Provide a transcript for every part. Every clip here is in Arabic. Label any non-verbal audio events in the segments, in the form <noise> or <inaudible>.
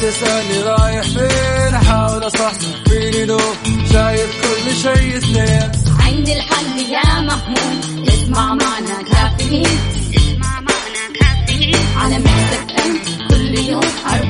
تسألني رايح فين؟ أحاول أصحصح فيني لو شايف كل شيء سنين عندي الحل يا محمود. اسمع معنا كافيين. اسمع معنا كافيين. على مكتب ام كل يوم. أربع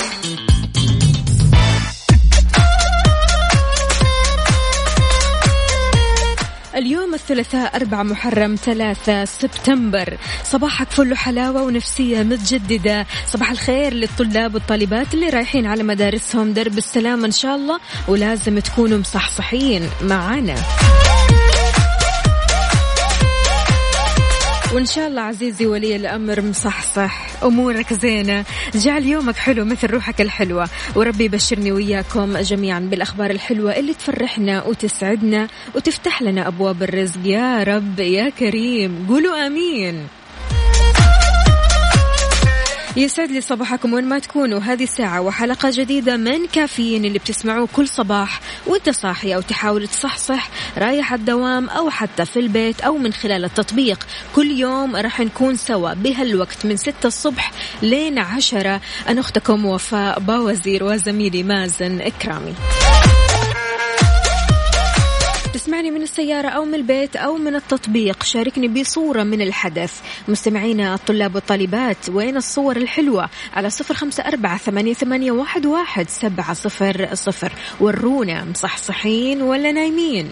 الثلاثاء 4 محرم 3 سبتمبر. صباحك فل حلاوة ونفسية متجددة. صباح الخير للطلاب والطالبات اللي رايحين على مدارسهم. درب السلامة إن شاء الله ولازم تكونوا مصحصحين معانا. وإن شاء الله عزيزي ولي الأمر مصحصح. أمورك زينة. جعل يومك حلو مثل روحك الحلوة. وربي يبشرني وياكم جميعا بالأخبار الحلوة اللي تفرحنا وتسعدنا وتفتح لنا أبواب الرزق. يا رب يا كريم. قولوا آمين. يسعد لي صباحكم وين ما تكونوا. هذه الساعة وحلقة جديدة من كافيين اللي بتسمعوه كل صباح. وانت صاحي أو تحاول تصحصح رايح الدوام أو حتى في البيت أو من خلال التطبيق. كل يوم راح نكون سوا بهالوقت من ستة الصبح لين عشرة. أنا أختكم وفاء باوزير وزميلي مازن إكرامي. تسمعني من السيارة أو من البيت أو من التطبيق. شاركني بصورة من الحدث. مستمعينا الطلاب والطالبات وين الصور الحلوة؟ على صفر خمسة أربعة ثمانية, واحد سبعة صفر صفر. ورونا مصحصحين ولا نايمين؟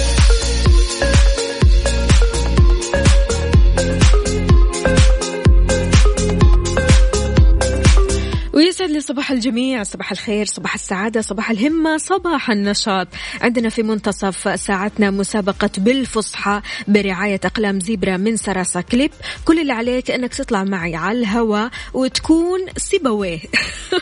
ويسعد لي صباح الجميع صباح الخير صباح السعادة صباح الهمة صباح النشاط. عندنا في منتصف ساعتنا مسابقة بالفصحى برعاية أقلام Zebra من Sarasa Clip. كل اللي عليك أنك تطلع معي على الهواء وتكون سيبويه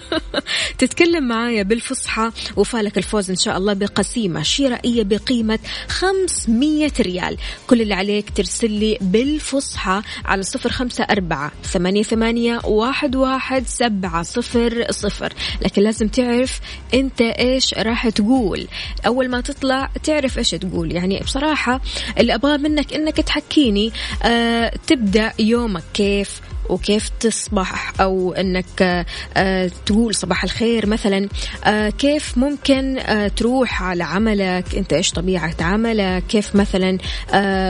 <laughs> تتكلم معايا بالفصحى وفالك الفوز إن شاء الله بقسيمة شرائية بقيمة 500 ريال. كل اللي عليك ترسل لي بالفصحى على صفر خمسة أربعة ثمانية, ثمانية واحد, واحد سبعة صفر صفر لكن لازم تعرف انت إيش راح تقول. أول ما تطلع تعرف إيش تقول. يعني بصراحة اللي أبغاه منك إنك تحكيني آه تبدأ يومك كيف؟ وكيف تصبح أو إنك آه، تقول صباح الخير مثلا آه، كيف ممكن آه، تروح على عملك؟ أنت إيش طبيعة عملك؟ كيف مثلا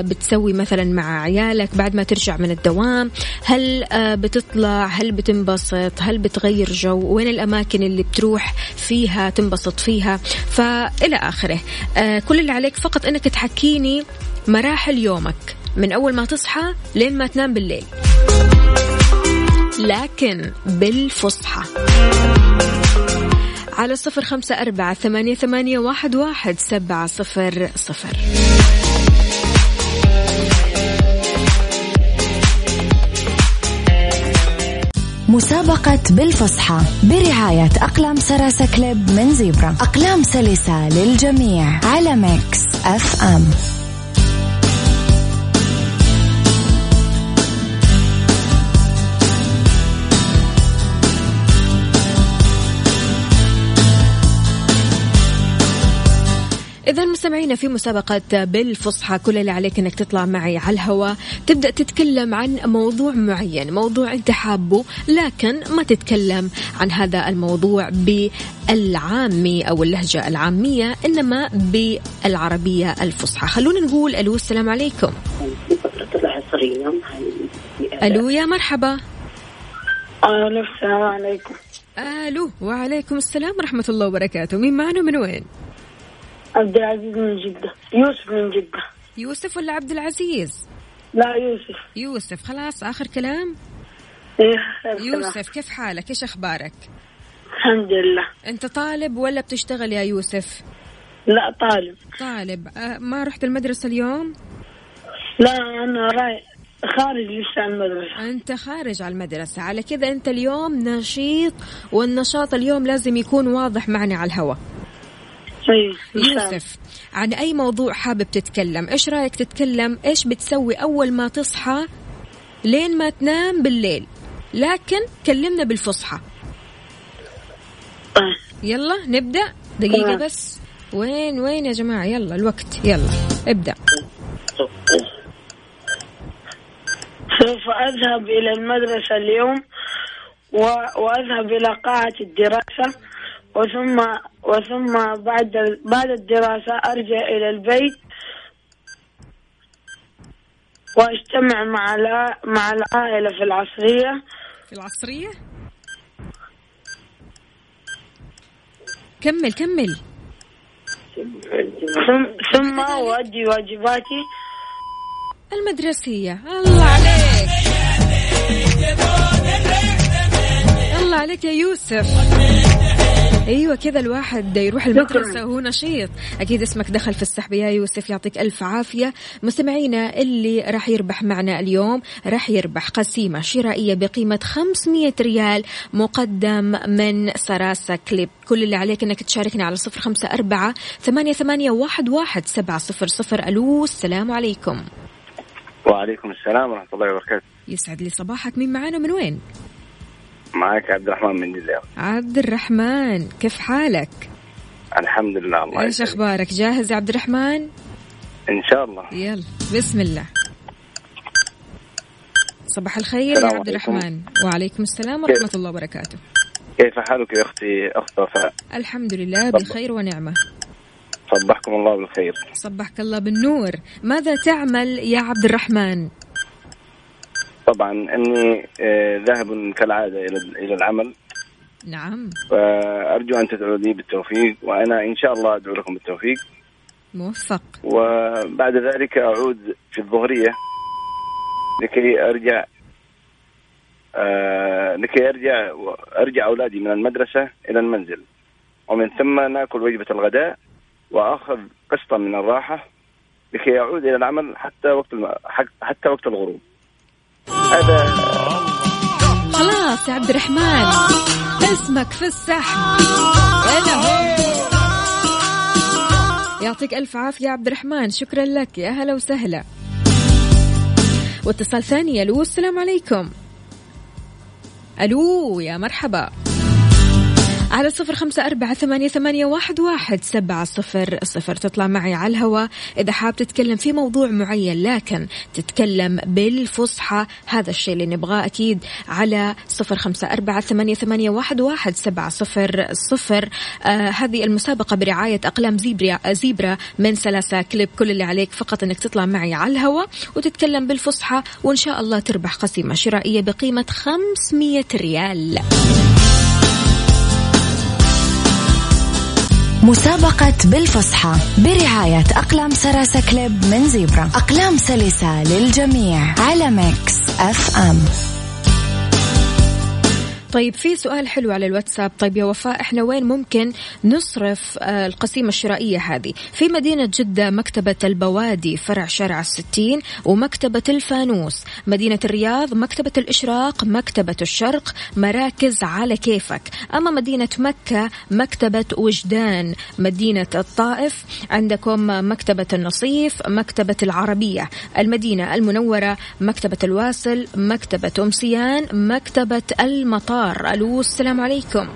بتسوي مثلا مع عيالك بعد ما ترجع من الدوام؟ هل بتطلع؟ هل بتنبسط؟ هل بتغير جو؟ وين الأماكن اللي بتروح فيها تنبسط فيها؟ فإلى آخره. كل اللي عليك فقط إنك تحكيني مراحل يومك من أول ما تصحى لين ما تنام بالليل. لكن بالفصحى. على صفر خمسة أربعة ثمانية, ثمانية واحد, واحد سبعة صفر صفر. مسابقة بالفصحى برعاية أقلام سراسة كليب من زيبرا. أقلام سلسة للجميع على ميكس أف أم. إذا مستمعينا في مسابقة بالفصحى كل اللي عليك أنك تطلع معي على الهواء تبدأ تتكلم عن موضوع معين موضوع أنت حابه لكن ما تتكلم عن هذا الموضوع بالعامي أو اللهجة العامية إنما بالعربية الفصحى. خلونا نقول ألو السلام عليكم. ألو يا مرحبا. ألو السلام عليكم. ألو وعليكم السلام ورحمة الله وبركاته. مين معنا من وين؟ عبد العزيز من جدة. يوسف من جدة. يوسف ولا عبد العزيز؟ لا يوسف. يوسف خلاص آخر كلام؟ إيه يوسف كيف حالك؟ إيش أخبارك؟ الحمد لله. أنت طالب ولا بتشتغل يا يوسف؟ لا طالب. طالب. آه، ما رحت المدرسة اليوم؟ لا أنا رايح خارج لسه عن المدرسة. أنت خارج على المدرسة. على كذا أنت اليوم نشيط والنشاط اليوم لازم يكون واضح معنا على الهواء. الله. يوسف عن أي موضوع حابب تتكلم؟ إيش رأيك تتكلم؟ إيش بتسوي أول ما تصحى لين ما تنام بالليل؟ لكن كلمنا بالفصحى. طيب. يلا نبدأ؟ دقيقة. بس. وين وين يا جماعة؟ يلا الوقت. يلا ابدأ. سوف أذهب إلى المدرسة اليوم و... وأذهب إلى قاعة الدراسة. وثم وثم بعد. بعد الدراسة أرجع إلى البيت وأجتمع مع. مع العائلة في العصرية. في العصرية؟ كمل كمل. ثم ثم أؤدي واجباتي. المدرسية. الله عليك. الله عليك يا يوسف. أيوه كذا الواحد يروح المدرسة وهو نشيط. أكيد اسمك دخل في السحب. يا يوسف يعطيك ألف عافية. مستمعينا اللي راح يربح معنا اليوم راح يربح قسيمة شرائية بقيمة 500 ريال مقدم من سراسة كليب. كل اللي عليك إنك تشاركنا على صفر خمسة أربعة ثمانية ثمانية واحد واحد سبعة صفر صفر. ألو السلام عليكم. وعليكم السلام ورحمة الله وبركاته. يسعد لي صباحك. مين معانا من وين؟ معك عبد الرحمن من جزيرة عبد الرحمن كيف حالك؟ الحمد لله الله إيش. أخبارك؟ جاهز يا عبد الرحمن؟ إن شاء الله. يلا بسم الله. صباح الخير يا عبد. الرحمن. وعليكم السلام كيف؟ ورحمة الله وبركاته. كيف حالك يا أختي أخت وفاء الحمد لله طب. بخير ونعمة. صبحكم الله بالخير. صبحك الله بالنور. ماذا تعمل يا عبد الرحمن؟ طبعا إني آه، ذاهب كالعادة إلى إلى العمل. نعم. وأرجو أن تدعوا لي بالتوفيق وأنا إن شاء الله أدعو لكم بالتوفيق. موفق. وبعد ذلك أعود في الظهرية لكي أرجع آه لكي أرجع أرجع أولادي من المدرسة إلى المنزل. ومن ثم نأكل وجبة الغداء وأخذ قسطا من الراحة لكي أعود إلى العمل حتى وقت حتى وقت الغروب. هذا. خلاص يا عبد الرحمن. اسمك في السحب. يعطيك ألف عافية يا عبد الرحمن. شكرا لك. يا هلا وسهلا. واتصال ثاني. ألو السلام عليكم. ألو يا مرحبا. على صفر خمسة أربعة ثمانية, ثمانية واحد, واحد. سبعة صفر صفر. تطلع معي على الهواء. إذا حاب تتكلم في موضوع معين لكن تتكلم بالفصحى هذا الشيء اللي نبغاه أكيد على صفر خمسة أربعة ثمانية, ثمانية واحد, واحد. سبعة صفر صفر. آه هذه المسابقة برعاية أقلام زيبرا, زيبرا من سلاسة كليب. كل اللي عليك فقط أنك تطلع معي على الهواء وتتكلم بالفصحى وإن شاء الله تربح قسيمة شرائية بقيمة 500 ريال. مسابقة بالفصحى برعاية أقلام Sarasa Clip من Zebra. أقلام سلسة للجميع على ميكس أف أم. طيب في سؤال حلو على الواتساب. طيب يا وفاء إحنا وين ممكن نصرف آه، القسيمة الشرائية هذه؟ في مدينة جدة مكتبة البوادي فرع شارع الستين ومكتبة الفانوس. مدينة الرياض مكتبة الإشراق مكتبة الشرق. مراكز على كيفك. أما مدينة مكة مكتبة وجدان. مدينة الطائف عندكم مكتبة النصيف مكتبة العربية. المدينة المنورة مكتبة الواصل مكتبة أمسيان مكتبة المطار. ألو السلام عليكم.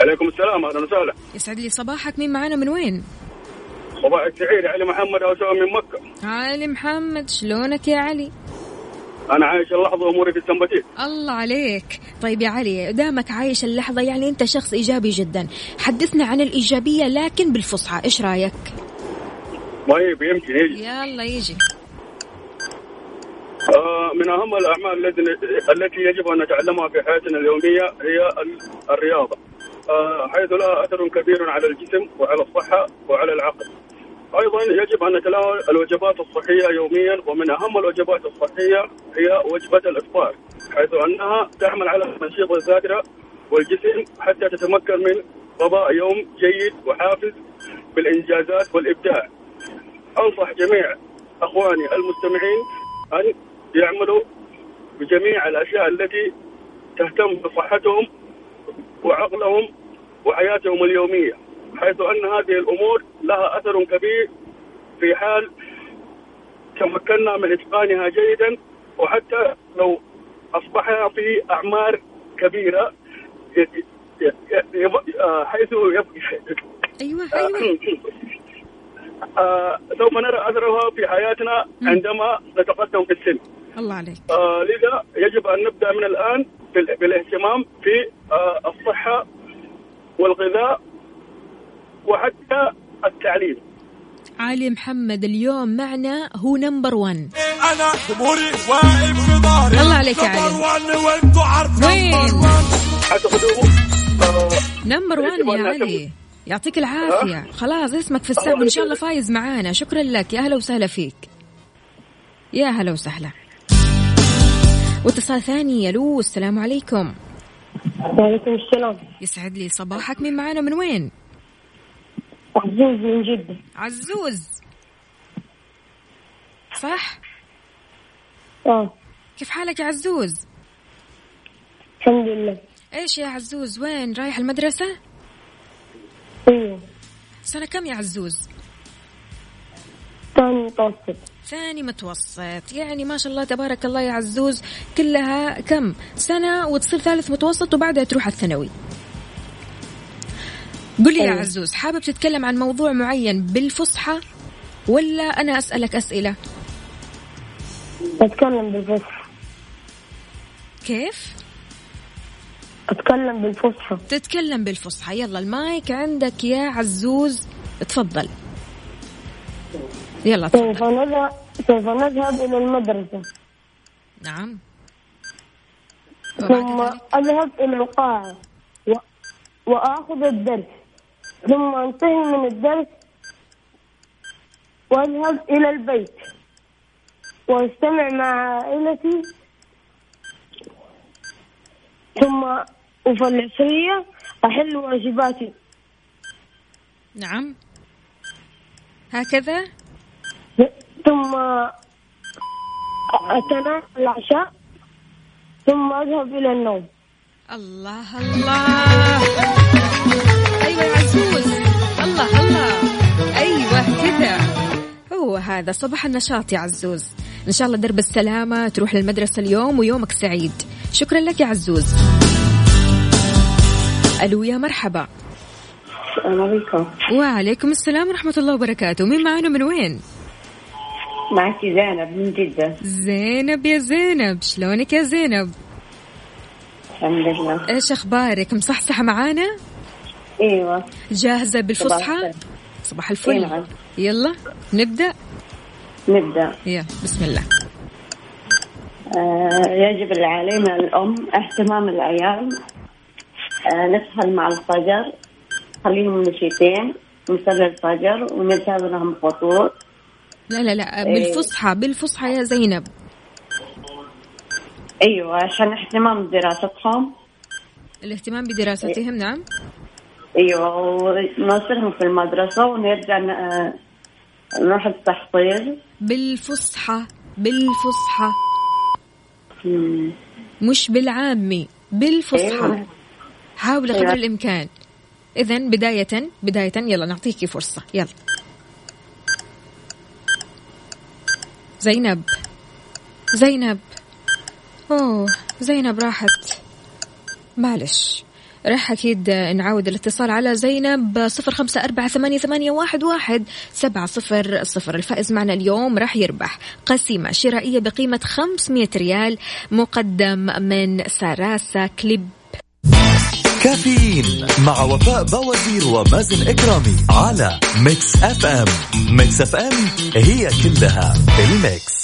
عليكم السلام أهلا وسهلا. يسعد لي صباحك. مين معانا من وين؟ صباحك سعيد علي محمد اوسام من مكة. علي محمد شلونك يا علي؟ أنا عايش اللحظة اموري في السمبتين الله عليك. طيب يا علي دامك عايش اللحظة يعني أنت شخص إيجابي جدا. حدثنا عن الإيجابية لكن بالفصحى إيش رأيك؟ طيب يمكن يجي. يلا يجي. من أهم الأعمال التي يجب أن نتعلمها في حياتنا اليومية هي ال- الرياضة آه حيث لها أثر كبير على الجسم وعلى الصحة وعلى العقل أيضا يجب أن نتناول الوجبات الصحية يوميا ومن أهم الوجبات الصحية هي وجبة الإفطار حيث أنها تعمل على النشيط الذاكره والجسم حتى تتمكن من قضاء يوم جيد وحافز بالإنجازات والإبداع. أنصح جميع إخواني المستمعين أن يعملوا بجميع الأشياء التي تهتم بصحتهم وعقلهم وحياتهم اليومية حيث أن هذه الأمور لها أثر كبير في حال تمكنا من إتقانها جيدا وحتى لو أصبحنا في ي- آه، حيث أيوه أيوه. آه، سوف نرى أثرها في حياتنا عندما نتقدم في السن. الله عليك. آه، لذا يجب أن نبدأ من الآن بال- بالاهتمام في آه، الصحة والغذاء وحتى التعليم. علي محمد اليوم معنا هو نمبر 1 أنا جمهوري واقف في ظهري. الله عليك يا علي. وانتوا عارفين وين؟ number one. اعتقدوا آه، number 1 يجب أن يا. علي يعطيك العافية. خلاص اسمك في السحب وإن شاء الله فايز معانا. شكرا لك. يا هلا وسهلا فيك. يا هلا وسهلا. واتصال ثاني ألو السلام عليكم. وعليكم السلام. يسعد لي صباحك. مين معانا؟ من وين؟ عزوز من جدة. عزوز. صح؟ آه. كيف حالك يا عزوز؟ الحمد لله. إيش يا عزوز؟ وين؟ رايح المدرسة؟ أيوه. سنة كم يا عزوز؟ ثاني متوسط. ثاني متوسط. يعني ما شاء الله تبارك الله يا عزوز كلها كم؟ سنة وتصير ثالث متوسط وبعدها تروح الثانوي. قل لي يا أيوة. عزوز حابب تتكلم عن موضوع معين بالفصحى ولا أنا أسألك أسئلة؟ أتكلم بالفصحى. كيف؟ أتكلم بالفصحى. تتكلم بالفصحى. يلا المايك عندك يا عزوز تفضل. يلا تفضل. نذهب سوف نذهب إلى المدرسة. نعم. ثم؟ أذهب إلى القاعة و... وآخذ الدرس. ثم أنتهي من الدرس وأذهب إلى البيت. واجتمع مع عائلتي. ثم وفي العصرية أحل واجباتي. نعم. هكذا؟ ثم أتناول العشاء ثم أذهب إلى النوم. الله الله. يا عزوز. الله الله. أيوه كذا. هو هذا صباح النشاط يا عزوز. إن شاء الله درب السلامة تروح للمدرسة اليوم ويومك سعيد. شكرا لك يا عزوز. ألو يا مرحبا. السلام عليكم. وعليكم السلام ورحمة الله وبركاته. مين معانا من وين؟ معك زينب من جدة. زينب يا زينب شلونك يا زينب؟ الحمد لله. إيش أخبارك؟ مصحصحه معانا؟ أيوه. جاهزة بالفصحى. صباح إيه الفل. نعم. يلا نبدأ؟ نبدأ. يلا بسم الله. آه يجب علينا الأم اهتمام العيال. آه نسهل مع الفجر. خليهم نشيطين. نصلي الفجر ونجهز لهم فطور لا لا لا إيه. بالفصحى بالفصحى يا زينب. أيوة عشان اهتمام بدراستهم الاهتمام بدراستهم نعم. أيوة ونوصلهم في المدرسة ونرجع آه، نروح التحصيل. بالفصحى بالفصحى. مش بالعامي بالفصحى. أيوة. حاول قدر أيوة. الإمكان. اذا بداية بداية يلا نعطيكي فرصة. يلا. زينب. زينب. أوه زينب راحت. معلش راح أكيد نعاود الاتصال على زينب صفر خمسة أربعة ثمانية, ثمانية واحد, واحد سبعة صفر صفر. الفائز معنا اليوم راح يربح قسيمة شرائية بقيمة 500 ريال مقدم من Sarasa Clip كافيين مع وفاء بوازير ومازن إكرامي على Mix FM. Mix FM هي كلها ال mix.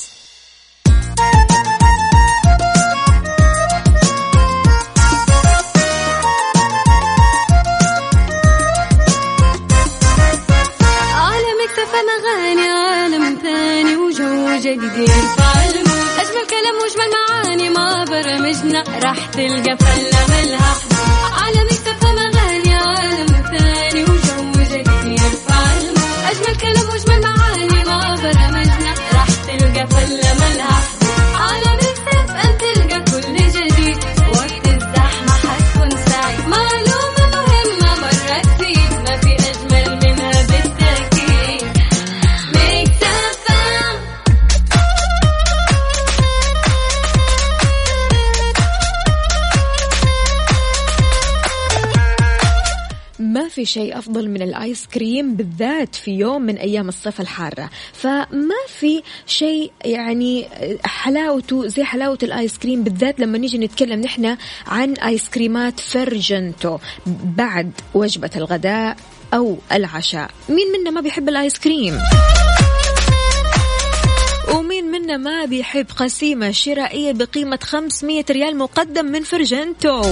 على Mix FM عالم ثاني وجو جديد. أجمل كلام وأجمل معاني مع برامجنا راح تلقى فله ملها اجمل كلام واجمل معاني مع برامجنا راح تلقى فلة ملها في شيء أفضل من الآيس كريم بالذات في يوم من أيام الصيف الحارة. فما في شيء يعني حلاوته زي حلاوة الآيس كريم بالذات لما نيجي نتكلم نحن عن آيس كريمات فرجنتو بعد وجبة الغداء أو العشاء. مين منا ما بيحب الآيس كريم؟ ومين منا ما بيحب قسيمة شرائية بقيمة 500 ريال مقدم من فرجنتو؟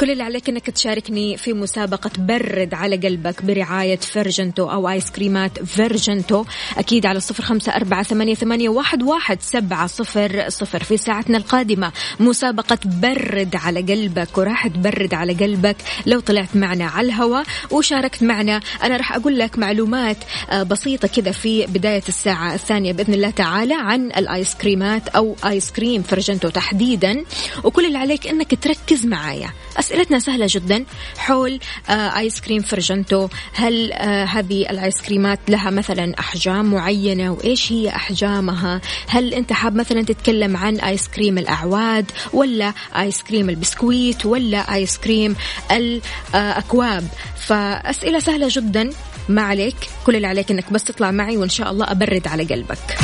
كل اللي عليك إنك تشاركني في مسابقة برد على قلبك برعاية فرجنتو أو آيس كريمات فرجنتو أكيد على صفر خمسة أربعة ثمانية, ثمانية واحد, واحد سبعة صفر صفر. في ساعتنا القادمة مسابقة برد على قلبك وراح تبرد على قلبك لو طلعت معنا على الهواء وشاركت معنا. أنا راح أقول لك معلومات آه، بسيطة كذا في بداية الساعة الثانية بإذن الله تعالى عن الآيس كريمات أو آيس كريم فرجنتو تحديدا. وكل اللي عليك إنك تركز معايا. أسئلتنا سهلة جدا. حول آه، ايس كريم فرجنتو. هل آه، هذه الايس كريمات لها مثلا أحجام معينة؟ وإيش هي أحجامها؟ هل أنت حاب مثلا تتكلم عن ايس كريم الأعواد ولا ايس كريم البسكويت ولا ايس كريم الأكواب؟ فأسئلة سهلة جدا. ما عليك. كل اللي عليك إنك بس تطلع معي وإن شاء الله أبرد على قلبك.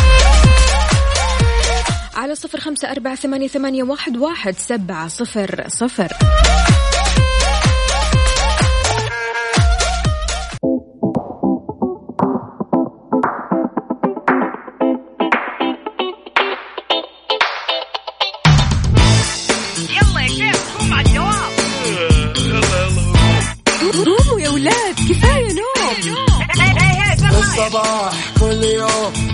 على صفر خمسة أربعة ثمانية, ثمانية واحد, واحد سبعة صفر صفر. قوموا يا ولاد كفاية نوم. الصباح كل يوم.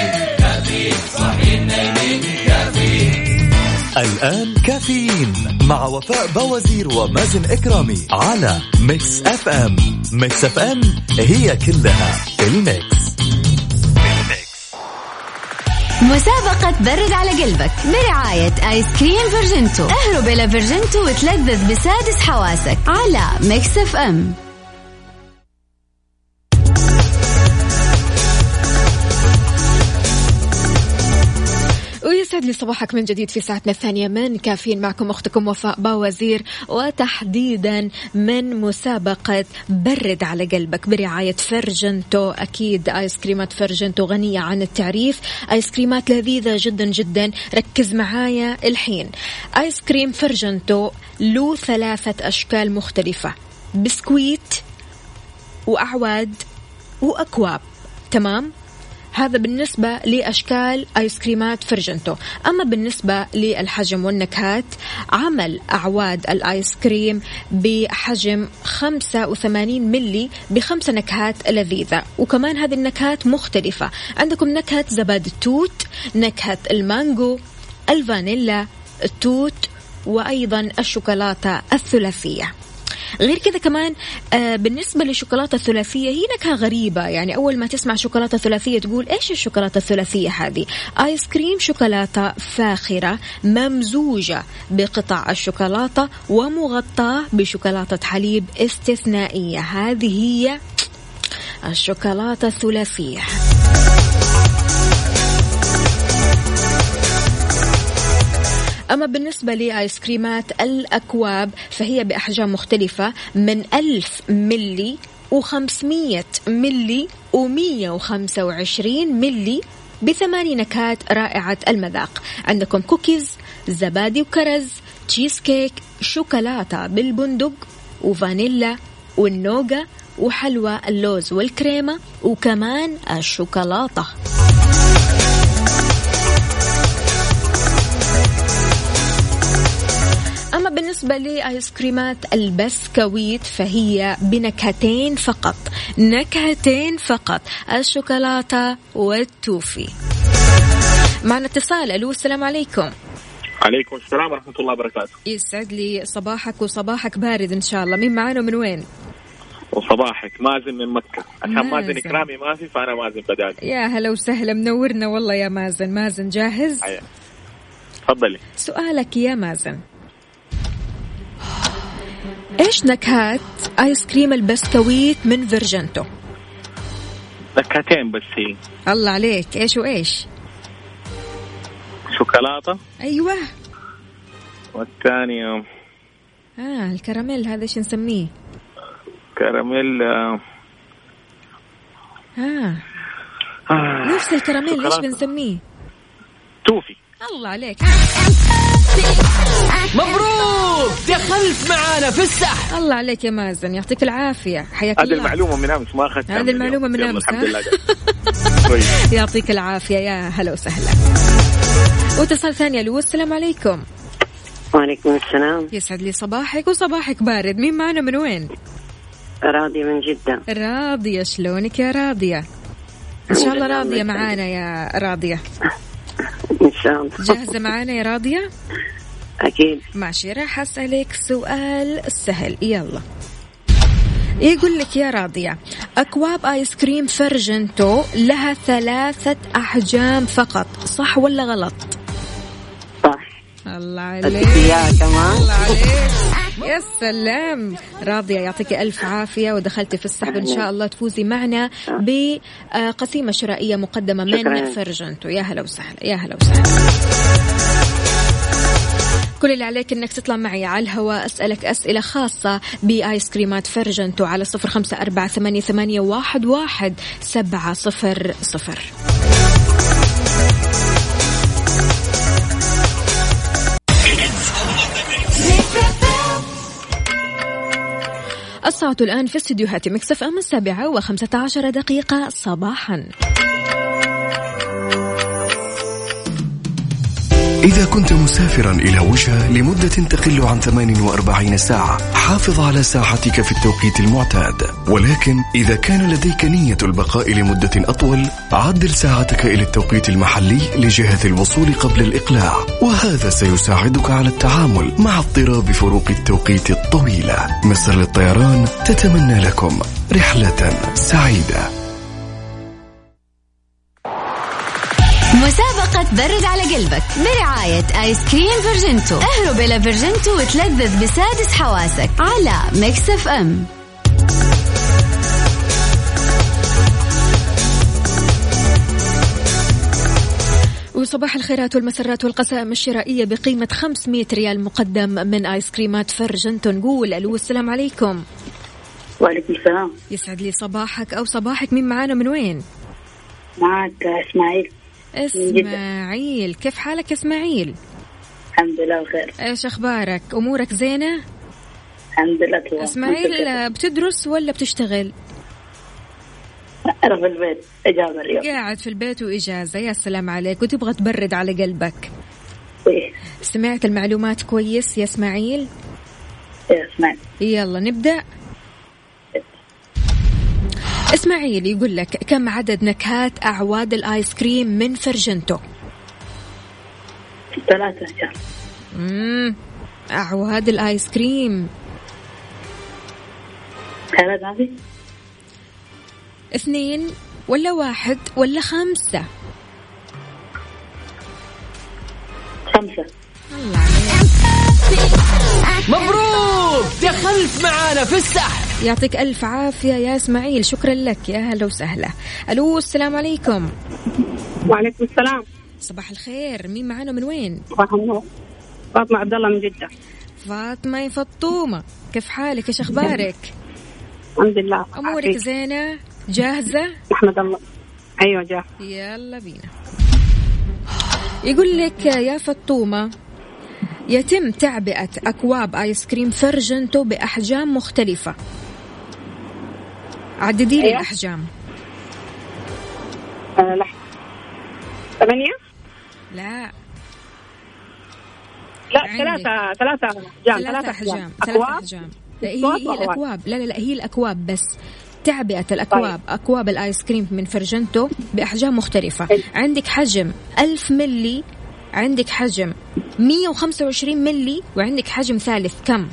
الآن كافيين مع وفاء باوزير ومازن إكرامي على Mix FM. Mix FM هي كلها في ال Mix. مسابقة برد على قلبك برعاية آيس كريم فيرجنتو. اهرب إلى فيرجنتو وتلذذ بسادس حواسك على Mix FM. ويسعد لي صباحك من جديد في ساعتنا الثانية من كافيين معكم أختكم وفاء باوزير وتحديدا من مسابقة برد على قلبك برعاية فرجنتو. أكيد آيس كريمات فرجنتو غنية عن التعريف. آيس كريمات لذيذة جدا جدا. ركز معايا الحين. آيس كريم فرجنتو له ثلاثة أشكال مختلفة. بسكويت وأعواد وأكواب. تمام؟ هذا بالنسبة لأشكال آيس كريمات فرجنتو. أما بالنسبة للحجم والنكهات عمل أعواد الآيس كريم بحجم 85 ملي بخمس نكهات لذيذة. وكمان هذه النكهات مختلفة. عندكم نكهة زبادي التوت نكهة المانجو الفانيلا التوت وأيضا الشوكولاتة الثلاثية. غير كذا كمان آه بالنسبة للشوكولاتة الثلاثية هي نكهة غريبة. يعني أول ما تسمع شوكولاتة ثلاثية تقول إيش الشوكولاتة الثلاثية هذه؟ آيس كريم شوكولاتة فاخرة ممزوجة بقطع الشوكولاتة ومغطاة بشوكولاتة حليب استثنائية. هذه هي الشوكولاتة الثلاثية. أما بالنسبة لآيس كريمات الأكواب فهي بأحجام مختلفة من ألف ملي وخمسمية ملي ومية وخمسة وعشرين ملي بثماني نكهات رائعة المذاق. عندكم كوكيز زبادي وكرز تشيز كيك شوكولاتة بالبندق وفانيلا والنوغا وحلوى اللوز والكريمة وكمان الشوكولاتة. بالنسبة لآيس كريمات البسكويت فهي بنكهتين فقط. نكهتين فقط. الشوكولاتة والتوفي. معنا اتصال. ألو السلام عليكم. عليكم السلام ورحمة الله وبركاته. يسعد لي صباحك وصباحك بارد إن شاء الله. مين معانا ومن وين؟ وصباحك. مازن من مكة. عشان مازن. مازن إكرامي ما في فأنا مازن بدالي يا هلا وسهلا. منورنا والله يا مازن. مازن جاهز؟ حيا. تفضلي. سؤالك يا مازن. إيش نكهات آيس كريم البسكويت من فيرجنتو؟ نكهتين بس هي. الله عليك. إيش وإيش؟ شوكولاتة. أيوه. والثانية آه الكراميل هذا إيش نسميه؟ كراميل آه، آه. آه، نفس الكراميل إيش. بنسميه؟ توفي. الله عليك. مبروك! دخلت معانا في السحب. الله عليك يا مازن يعطيك العافية. حياك هذه الله. المعلومة من أمس ما أخذتها هذه المعلومة. من أمس، الحمد؟ لله. كويس <laughs> يعطيك العافية يا هلا وسهلا. واتصال ثاني ألو السلام عليكم. وعليكم السلام. يسعد لي صباحك وصباحك بارد. مين معنا من وين؟ راضية من جدة. راضية شلونك يا راضية؟ إن شاء الله راضية. معانا يا راضية. إن شاء الله. جاهزة معانا يا راضية؟ أكيد. ماشي راح أسألك سؤال سهل. يلا. يقول لك يا راضية أكواب آيس كريم فرجنتو لها ثلاثة أحجام فقط صح ولا غلط؟ صح. الله عليك. كمان الله عليك. يا سلام. راضية يعطيك ألف عافية ودخلتي في السحب إن شاء الله تفوزي معنا بقسيمة شرائية مقدمة من. فرجنتو. يا هلا وسهلا يا هلا وسهلا. كل اللي عليك إنك تطلع معي على الهواء أسألك أسئلة خاصة بآيس كريمات فرجنتو على صفر خمسة أربعة ثمانية, ثمانية واحد, واحد سبعة صفر صفر. الساعة الآن في استديوهات مكسف أم السابعة وخمسة عشر دقيقة صباحا. إذا كنت مسافرا إلى وجهة لمدة تقل عن 48 ساعة حافظ على ساعتك في التوقيت المعتاد. ولكن إذا كان لديك نية البقاء لمدة أطول عدل ساعتك إلى التوقيت المحلي لجهة الوصول قبل الإقلاع. وهذا سيساعدك على التعامل مع اضطراب فروق التوقيت الطويلة. مصر للطيران تتمنى لكم رحلة سعيدة. مسابقة برد على قلبك برعاية آيس كريم فيرجنتو. اهرب إلى فيرجنتو وتلذذ بسادس حواسك على Mix FM. وصباح الخيرات والمسرات والقسائم الشرائية بقيمة 500 ريال مقدم من آيس كريمات فرجنتو نقول ألو السلام عليكم. وعليكم السلام. يسعد لي صباحك أو صباحك. مين معانا؟ من وين؟ معك إسماعيل. كيف حالك إسماعيل؟ الحمد لله بخير. إيش أخبارك؟ أمورك زينة؟ الحمد لله تمام. إسماعيل بتدرس ولا بتشتغل؟ أنا في البيت إجازة اليوم. قاعد في البيت وإجازة. يا سلام عليك. وتبغى تبرد على قلبك. إيه. سمعت المعلومات كويس يا إسماعيل؟ إيه اسمعي يلا نبدأ. إسماعيل يقول لك كم عدد نكهات أعواد الآيس كريم من فرجنتو؟ ثلاثة مم. أعواد الآيس كريم. ثلاثة اثنين ولا واحد ولا خمسة؟ خمسة. الله عليك. مبروك! دخلت معانا في السحب. يعطيك ألف عافية يا إسماعيل. شكرا لك. يا هلا وسهلا. ألو السلام عليكم. وعليكم السلام. صباح الخير. مين معانا من وين؟ صباح النور. فاطمة عبد الله من جدة. فاطمة يا فطومة. كيف حالك؟ إيش أخبارك؟ الحمد لله. أمورك عافيك. زينة؟ جاهزة؟ أحمد الله. أيوة جاه يلا بينا. يقول لك يا فطومة يتم تعبئة أكواب آيس كريم فرجنتو بأحجام مختلفة. عددي لي أيوة. الأحجام لحظة ثمانية؟ لا. لا. ثلاثة ثلاثة أحجام ثلاثة أحجام. ثلاثة أكواب؟ أحجام. لا هي, هي. الأكواب. لا لا لا هي الأكواب بس. تعبئة الأكواب طيب. أكواب الآيس كريم من فرجنتو بأحجام مختلفة. عندك حجم ألف ملي عندك حجم 125 ملي وعندك حجم ثالث كم؟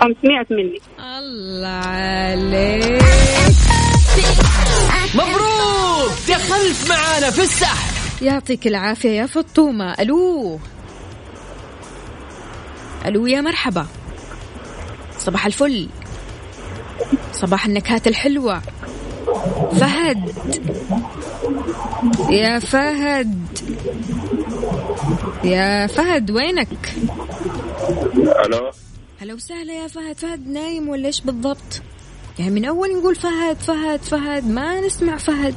500 ملي الله عليك. مبروك! دخلت معانا في السحب. يعطيك العافية يا فطومة. ألو. ألو يا مرحبا. صباح الفل. صباح النكهات الحلوة. فهد. يا فهد. يا فهد وينك؟ ألو؟ هلا وسهلا يا فهد. فهد نايم ولا إيش بالضبط؟ يعني من أول نقول فهد فهد فهد ما نسمع فهد.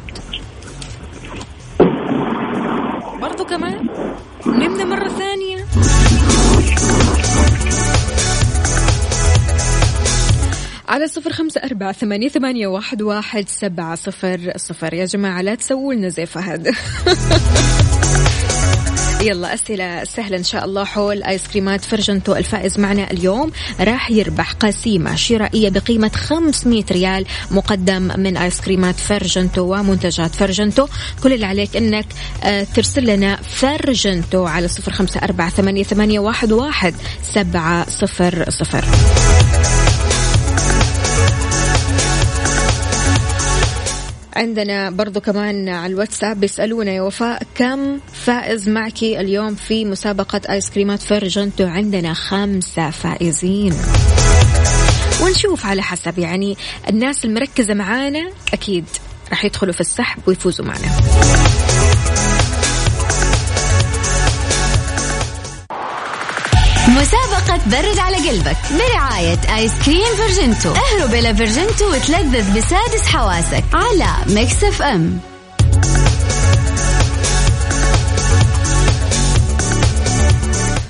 برضو كمان؟ نمنا مرة ثانية. على صفر خمسة أربعة ثمانية, ثمانية واحد, واحد سبعة صفر صفر. يا جماعة لا تسووا لنا زي فهد. <laughs> يلا أسئلة سهلة إن شاء الله حول آيس كريمات فرجنتو الفائز معنا اليوم. راح يربح قسيمة شرائية بقيمة 500 ريال مقدم من آيس كريمات فرجنتو ومنتجات فرجنتو. كل اللي عليك إنك آه، ترسل لنا فرجنتو على صفر خمسة أربعة ثمانية, ثمانية واحد, واحد سبعة صفر صفر. عندنا برضو كمان على الواتساب بيسألونا يا وفاء كم فائز معك اليوم في مسابقة آيس كريمات فرجنتو؟ عندنا خمسة فائزين. ونشوف على حسب يعني الناس المركزة معانا أكيد راح يدخلوا في السحب ويفوزوا معنا. مسابقة برد على قلبك برعاية آيس كريم فيرجنتو. اهرب إلى فيرجنتو وتلذذ بسادس حواسك على Mix FM.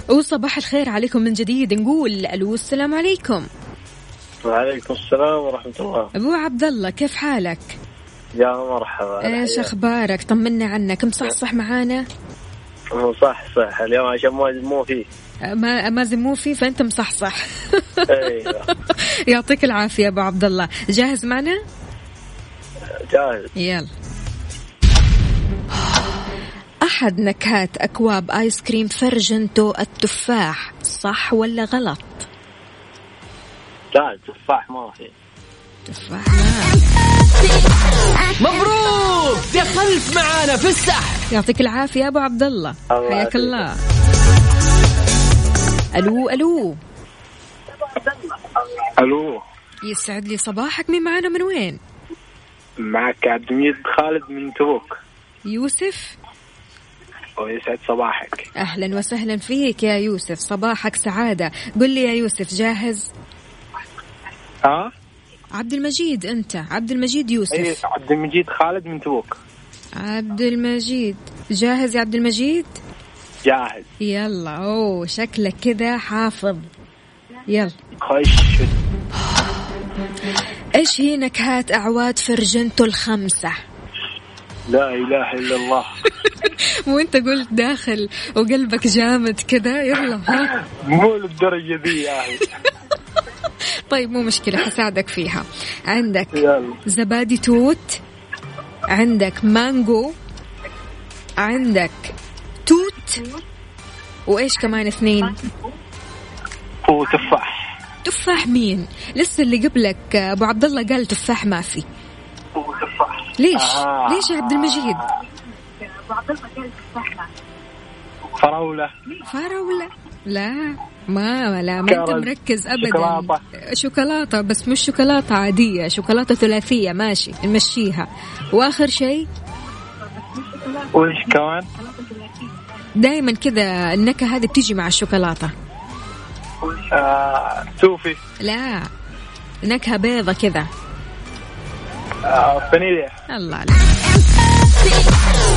وصباح الخير عليكم من جديد. نقول ألو السلام عليكم. وعليكم السلام ورحمة الله. أبو عبد الله كيف حالك؟ يا مرحبا. إيش أخبارك؟ طمنا عنك. مصحصح معانا؟ صح صح. اليوم عشان ما مو فيه. ما مازن مو في فانت مصحصح أيوه. <laughs> يعطيك العافية أبو عبد الله. جاهز معنا؟ جاهز. يلا. أحد نكهات أكواب آيس كريم فرجنتو التفاح صح ولا غلط؟ لا التفاح ما في. تفاح مبروك! دخلت معانا في السحب. يعطيك العافية أبو عبد الله. حياك. الله. ألو ألو. ألو. يسعد لي صباحك. مين معانا من وين؟ معك عبد المجيد خالد من تبوك. يوسف. ويسعد صباحك. أهلا وسهلا فيك يا يوسف. صباحك سعادة. قل لي يا يوسف جاهز؟ ها؟ عبد المجيد أنت. عبد المجيد يوسف. عبد المجيد خالد من تبوك. عبد المجيد. جاهز يا عبد المجيد؟ جاهز. يلا أوه شكلك كذا حافظ. يلا. خش. إيش هي نكهات أعواد فرجنتو الخمسة؟ لا إله إلا الله. <laughs> وانت قلت داخل وقلبك جامد كذا يلا. ها مو للدرجة ذي يا أخي <laughs> طيب مو مشكلة حساعدك فيها. عندك يلا. زبادي توت عندك مانجو عندك وإيش كمان اثنين؟ وتفاح تفاح. مين؟ لسه اللي قبلك أبو عبد الله قال تفاح ما في. وتفاح ليش؟ آه. ليش يا عبد المجيد؟ فراولة. فراولة؟ لا ما لا ما أنت. مركز ابدا. شوكولاتة. شوكولاته بس مش شوكولاته عادية شوكولاته ثلاثية ماشي نمشيها. وآخر شيء؟ وإيش كمان؟ دائما كذا النكهة هذه بتيجي مع الشوكولاتة. آه، توفي. لا نكهة بيضة كذا. آه، فانيليا. الله.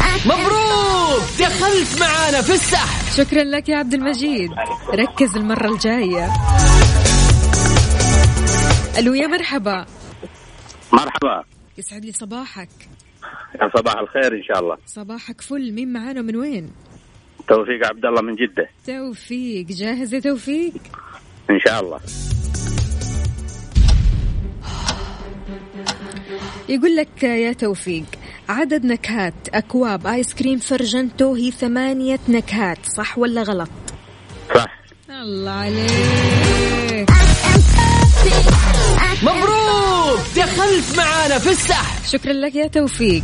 عليك مبروك! دخلت معانا في السحب. شكرا لك يا عبد المجيد. ركز المرة الجاية. ألو يا مرحبا. مرحبا. يسعد لي صباحك. يا صباح الخير إن شاء الله. صباحك فل. مين معانا من وين؟ توفيق عبد الله من جدة. توفيق جاهز يا توفيق؟ إن شاء الله. يقول لك يا توفيق عدد نكهات أكواب آيس كريم فرجنتو هي ثمانية نكهات صح ولا غلط؟ صح. الله عليك. مبروك! دخلت معانا في السحب. شكرا لك يا توفيق.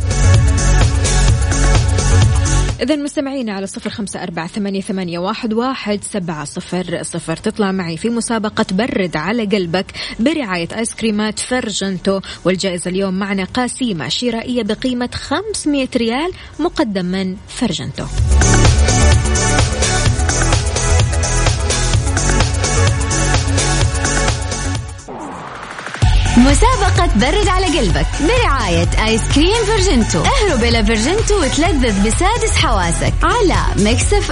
إذا مستمعينا على صفر خمسة أربعة ثمانية, ثمانية واحد, واحد سبعة صفر صفر. تطلع معي في مسابقة برد على قلبك برعاية آيس كريمات فرجنتو. والجائزة اليوم معنا قاسيمة شرائية بقيمة 500 ريال مقدم من فرجنتو. مسابقة برد على قلبك برعاية آيس كريم فيرجنتو. اهرب إلى فيرجنتو وتلذذ بسادس حواسك على Mix F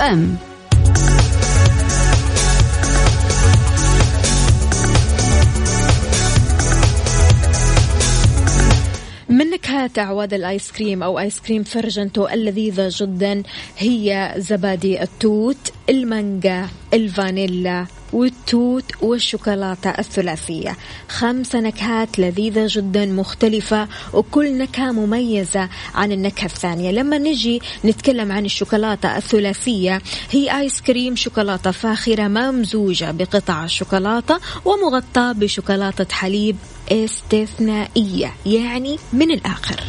نكهات أعواد الآيس كريم أو آيس كريم فرجنتو اللذيذة جدا هي زبادي التوت المانجا الفانيلا والتوت والشوكولاتة الثلاثية. خمس نكهات لذيذة جدا مختلفة وكل نكهة مميزة عن النكهة الثانية. لما نجي نتكلم عن الشوكولاتة الثلاثية هي آيس كريم شوكولاتة فاخرة ممزوجة بقطع الشوكولاتة ومغطاة بشوكولاتة حليب استثنائية يعني من الآخر.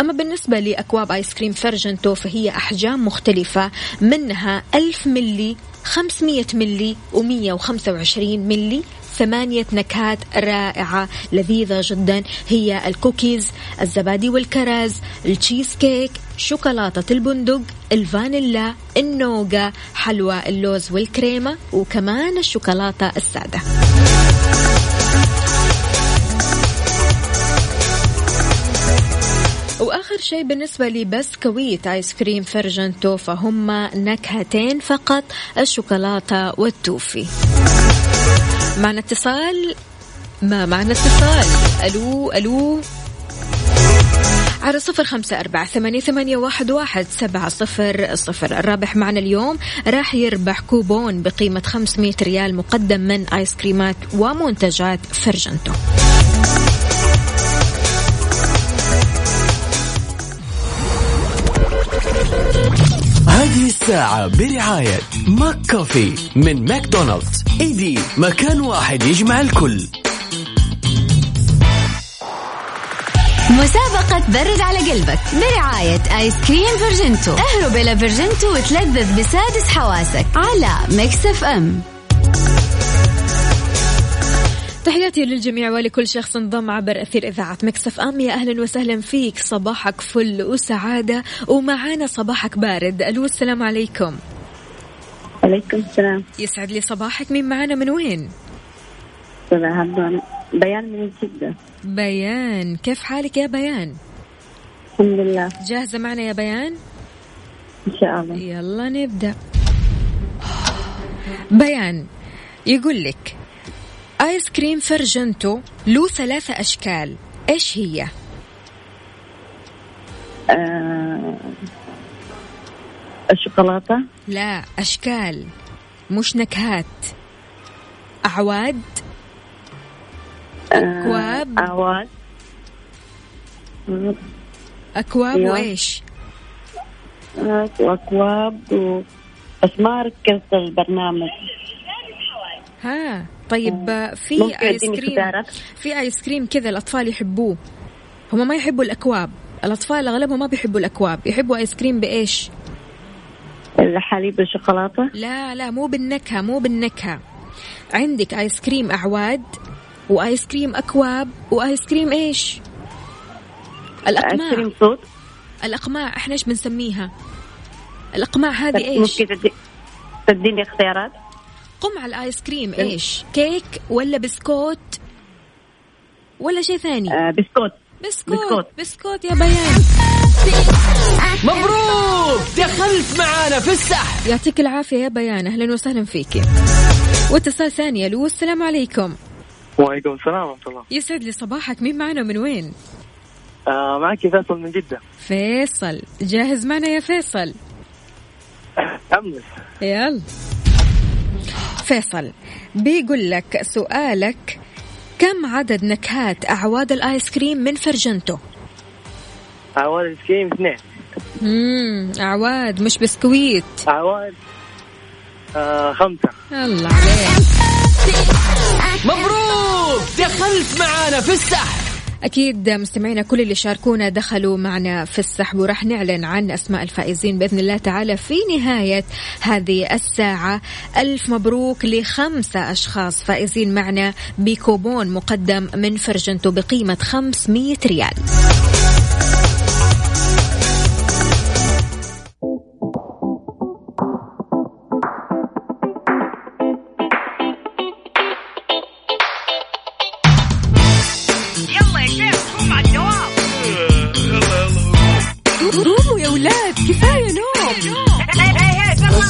أما بالنسبة لأكواب آيس كريم فرجنتو فهي أحجام مختلفة منها 1000 ملي 500 ملي و125 ملي ثمانية نكهات رائعة لذيذة جدا. هي الكوكيز الزبادي والكرز التشيز كيك شوكولاتة البندق الفانيلا النوغا حلوى اللوز والكريمة وكمان الشوكولاتة السادة. وآخر شيء بالنسبة لبسكويت آيس كريم فرجنتو فهم نكهتين فقط الشوكولاتة والتوفي. معنا اتصال؟ ما معنا اتصال. ألو ألو. على صفر خمسة أربعة ثمانية, ثمانية واحد, واحد سبعة صفر صفر. الرابح معنا اليوم راح يربح كوبون بقيمة 500 ريال مقدم من آيس كريمات ومنتجات فرجنتو. الساعة برعاية McCafé من ماكدونالدز. إيدي مكان واحد يجمع الكل. مسابقة برد على قلبك برعاية آيس كريم فيرجنتو. اهرب إلى فيرجنتو وتلذذ بسادس حواسك على Mix FM. تحياتي للجميع ولكل شخص انضم عبر أثير إذاعة Mix FM. يا أهلا وسهلا فيك. صباحك فل وسعادة ومعانا صباحك بارد. ألو السلام عليكم. عليكم السلام. يسعد لي صباحك. مين معانا؟ من وين؟ بيان من جدة. بيان. كيف حالك يا بيان؟ الحمد لله. جاهزة معنا يا بيان؟ إن شاء الله. يلا نبدأ. بيان يقول لك آيس كريم فرجنتو له ثلاثة أشكال. إيش هي؟ آه الشوكولاتة. لا أشكال. مش نكهات. أعواد. أكواب. آه أعواد. أكواب أيوة. وإيش؟ آه، وأكواب و... بس ما ركزت البرنامج. ها. طيب في اديني كريم؟ في آيس كريم كذا الأطفال يحبوه. هم ما يحبوا الأكواب. الأطفال أغلبهم ما بيحبوا الأكواب. يحبوا آيس كريم بإيش؟ الحليب بالشوكولاتة لا لا مو بالنكهة مو بالنكهة. عندك آيس كريم أعواد وآيس كريم أكواب وآيس كريم إيش؟ الأقماع. آيس كريم صوت؟ الأقماع إحنا إيش بنسميها؟ الأقماع هذه طيب، إيش؟ ممكن تدي... تديني اختيارات؟ قمع الآيس كريم إيش؟ كيك ولا بسكوت ولا شيء ثاني؟ آه بسكوت. بسكوت بسكوت. بسكوت يا بيان. مبروك! دخلت معانا في السحب. يعطيك العافية يا بيان. أهلا وسهلا فيكي واتصال ثاني ألو السلام عليكم. وعليكم السلام ورحمة الله. يسعد لي صباحك. مين معنا من وين؟ آه معك فيصل من جدة. فيصل. جاهز معنا يا فيصل؟ أمس. يلا. فيصل بيقول لك سؤالك كم عدد نكهات أعواد الآيس كريم من فرجنتو؟ أعواد الآيس كريم اثنين. مم. أعواد مش بسكويت. أعواد آه خمسة. الله عليك. مبروك! دخلت معانا في السحب. أكيد مستمعينا كل اللي شاركونا دخلوا معنا في السحب وراح نعلن عن أسماء الفائزين بإذن الله تعالى في نهاية هذه الساعة. ألف مبروك لخمسة أشخاص فائزين معنا بكوبون مقدم من فرجنتو بقيمة 500 ريال.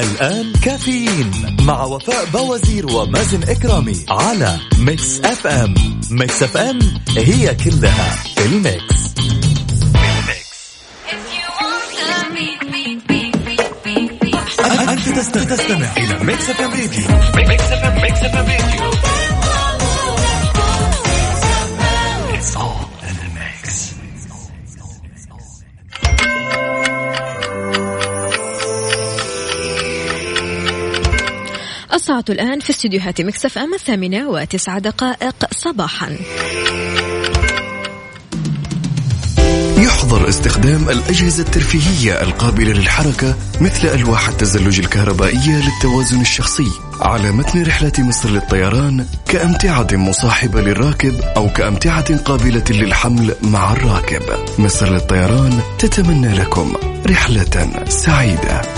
الآن كافيين مع وفاء باوزير ومازن إكرامي على Mix FM. Mix FM هي كلها في ال mix. أنت تست- تستمع إلى Mix FM Radio. Mix FM Mix FM الساعة الآن في استديوهات مكسف أم الثامنة وتسع دقائق صباحا. يحظر استخدام الأجهزة الترفيهية القابلة للحركة مثل ألواح التزلج الكهربائية للتوازن الشخصي على متن رحلة مصر للطيران كأمتعة مصاحبة للراكب أو كأمتعة قابلة للحمل مع الراكب. مصر للطيران تتمنى لكم رحلة سعيدة.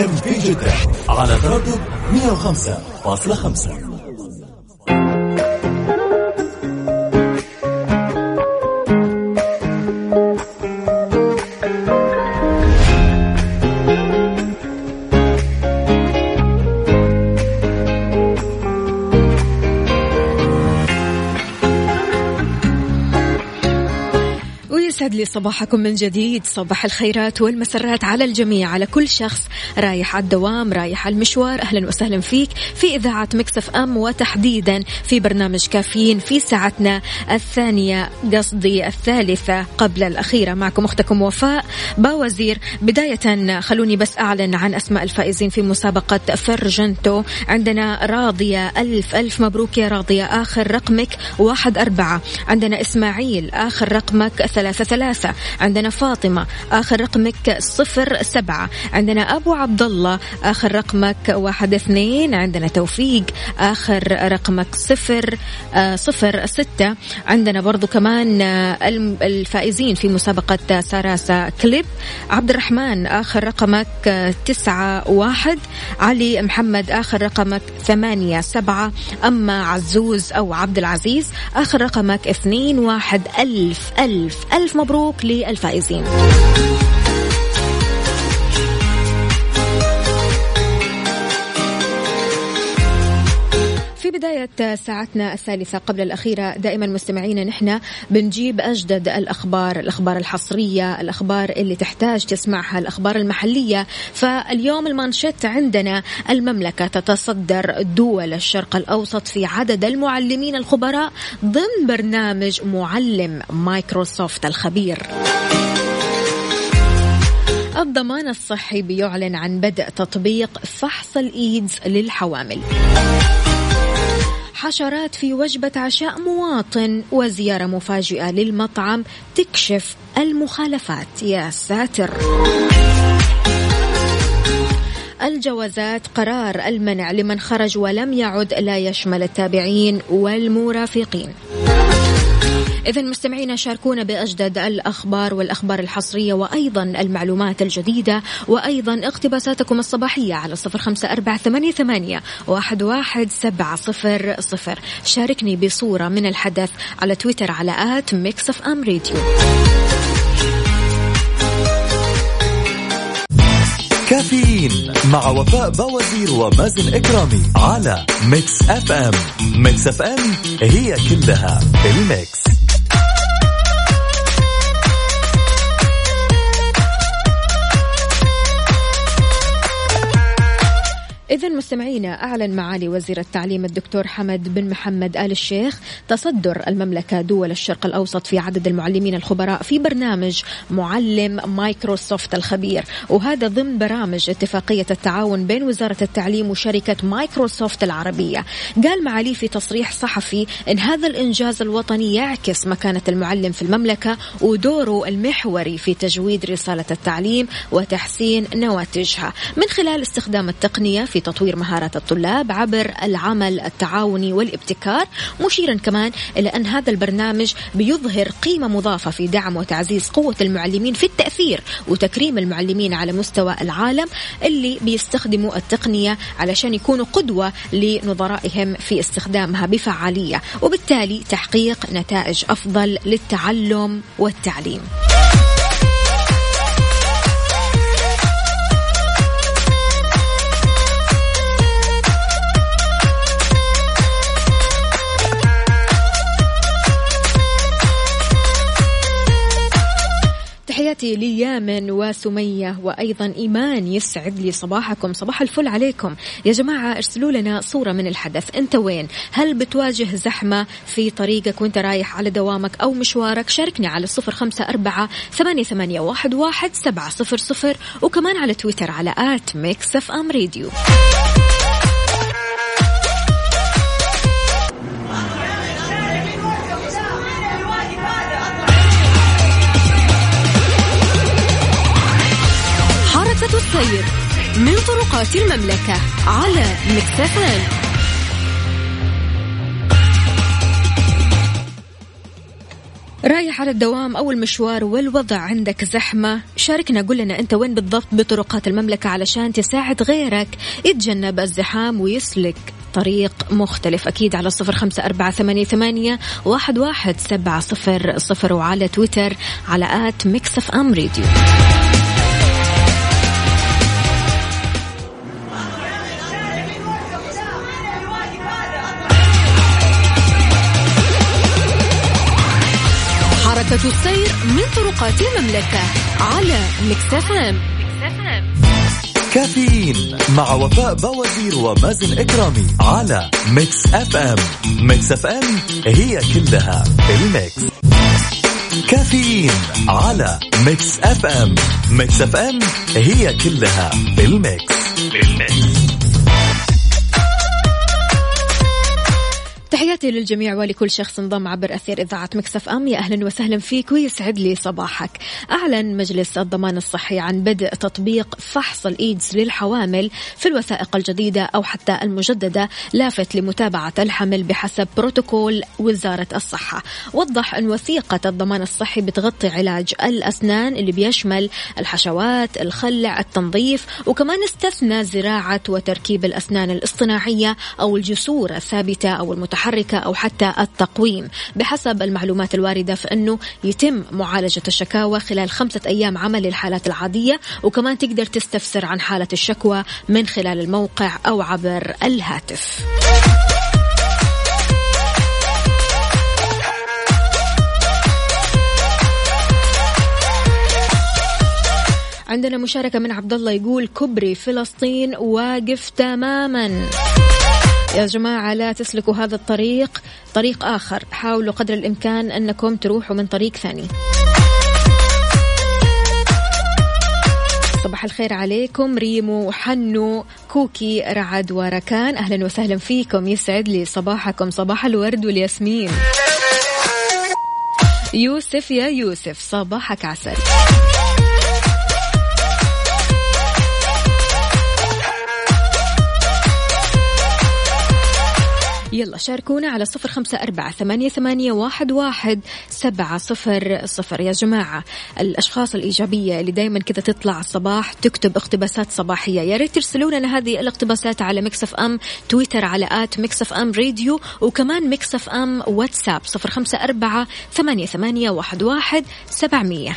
ام في جدة على تردد 105.5 صباحكم من جديد. صباح الخيرات والمسرات على الجميع. على كل شخص. رايح على الدوام رايح على المشوار. أهلا وسهلا فيك. في إذاعة Mix FM وتحديدا في برنامج كافيين في ساعتنا الثانية قصدي الثالثة قبل الأخيرة. معكم أختكم وفاء باوزير. بداية خلوني بس أعلن عن أسماء الفائزين في مسابقة فرجنتو. عندنا راضية ألف ألف مبروك يا راضية. آخر رقمك واحد أربعة. عندنا إسماعيل. آخر رقمك ثلاثة ثلاثة. عندنا فاطمة آخر رقمك صفر سبعة. عندنا أبو عبد الله آخر رقمك واحد اثنين. عندنا توفيق آخر رقمك صفر آه صفر ستة. عندنا برضو كمان آه الفائزين في مسابقة ساراسا كليب. عبد الرحمن آخر رقمك آه تسعة واحد. علي محمد آخر رقمك ثمانية سبعة. أما عزوز أو عبد العزيز آخر رقمك اثنين واحد. ألف ألف ألف مبروك. للفائزين. بداية ساعتنا الثالثة قبل الأخيرة دائما مستمعينا نحن بنجيب أجدد الأخبار الأخبار الحصرية الأخبار اللي تحتاج تسمعها الأخبار المحلية. فاليوم المانشيت عندنا المملكة تتصدر دول الشرق الأوسط في عدد المعلمين الخبراء ضمن برنامج معلم مايكروسوفت الخبير. الضمان الصحي بيعلن عن بدء تطبيق فحص الإيدز للحوامل. حشرات في وجبة عشاء مواطن وزيارة مفاجئة للمطعم تكشف المخالفات. يا ساتر. الجوازات قرار المنع لمن خرج ولم يعد لا يشمل التابعين والمرافقين. إذا مستمعينا شاركونا بأجدد الأخبار والأخبار الحصرية وأيضا المعلومات الجديدة وأيضا اقتباساتكم الصباحية على صفر خمسة أربعة ثمانية, ثمانية واحد, واحد سبعة صفر صفر. شاركني بصورة من الحدث على تويتر على at Mix FM Radio كافيين مع وفاء باوزير ومازن إكرامي على Mix FM. Mix FM هي كلها ال mix. إذا مستمعينا أعلن معالي وزير التعليم الدكتور حمد بن محمد آل الشيخ تصدر المملكة دول الشرق الأوسط في عدد المعلمين الخبراء في برنامج معلم مايكروسوفت الخبير. وهذا ضمن برامج اتفاقية التعاون بين وزارة التعليم وشركة مايكروسوفت العربية. قال معالي في تصريح صحفي أن هذا الإنجاز الوطني يعكس مكانة المعلم في المملكة ودوره المحوري في تجويد رسالة التعليم وتحسين نواتجها. من خلال استخدام التقنية في تطوير مهارات الطلاب عبر العمل التعاوني والابتكار مشيرا كمان إلى أن هذا البرنامج بيظهر قيمة مضافة في دعم وتعزيز قوة المعلمين في التأثير وتكريم المعلمين على مستوى العالم اللي بيستخدموا التقنية علشان يكونوا قدوة لنظرائهم في استخدامها بفعالية وبالتالي تحقيق نتائج أفضل للتعلم والتعليم. تحياتي ليامن وسمية وأيضا إيمان يسعد لي صباحكم. صباح الفل عليكم. يا جماعة ارسلوا لنا صورة من الحدث. أنت وين؟ هل بتواجه زحمة في طريقك وأنت رايح على دوامك أو مشوارك؟ شاركني على صفر خمسة أربعة ثمانية, ثمانية واحد, واحد سبعة صفر صفر وكمان على تويتر على at Mix FM Radio السير من طرقات المملكة على مكسفان رايح على الدوام أو المشوار والوضع عندك زحمة شاركنا قول لنا أنت وين بالضبط بطرقات المملكة علشان تساعد غيرك يتجنب الزحام ويسلك طريق مختلف. أكيد على صفر خمسة أربعة ثمانية, ثمانية واحد, واحد سبعة صفر صفر وعلى تويتر على at Mix FM Radio السير من طرقات المملكة على Mix FM كافيين مع وفاء باوزير ومازن إكرامي على Mix FM Mix FM هي كلها ال mix. كافيين على Mix FM Mix FM هي كلها ال mix. بال mix تحياتي للجميع ولكل شخص انضم عبر أثير إذاعة Mix FM. يا أهلا وسهلا فيك ويسعد لي صباحك. أعلن مجلس الضمان الصحي عن بدء تطبيق فحص الإيدز للحوامل في الوثائق الجديدة أو حتى المجددة لافت لمتابعة الحمل بحسب بروتوكول وزارة الصحة. وضح أن وثيقة الضمان الصحي بتغطي علاج الأسنان اللي بيشمل الحشوات الخلع التنظيف وكمان استثنى زراعة وتركيب الأسنان الاصطناعية أو الجسور الثابتة أو المتحركة المتحركة أو حتى التقويم بحسب المعلومات الواردة فإنه يتم معالجة الشكاوى خلال خمسة أيام عمل للحالات العادية وكمان تقدر تستفسر عن حالة الشكوى من خلال الموقع أو عبر الهاتف. عندنا مشاركة من عبد الله يقول كبري فلسطين واقف تماما. يا جماعة لا تسلكوا هذا الطريق. طريق آخر حاولوا قدر الإمكان أنكم تروحوا من طريق ثاني. صباح الخير عليكم. ريمو وحنو كوكي رعد وركان. أهلا وسهلا فيكم. يسعد لي صباحكم. صباح الورد والياسمين. يوسف يا يوسف صباحك عسل. يلا شاركونا على صفر خمسة أربعة ثمانية, ثمانية واحد, واحد سبعة صفر صفر. يا جماعة الأشخاص الإيجابية اللي دايما كذا تطلع الصباح تكتب اقتباسات صباحية. يا ريت ترسلوا لنا هذه الاقتباسات على Mix FM تويتر على at Mix FM Radio وكمان Mix FM واتساب صفر خمسة أربعة ثمانية, ثمانية واحد, واحد سبعمية.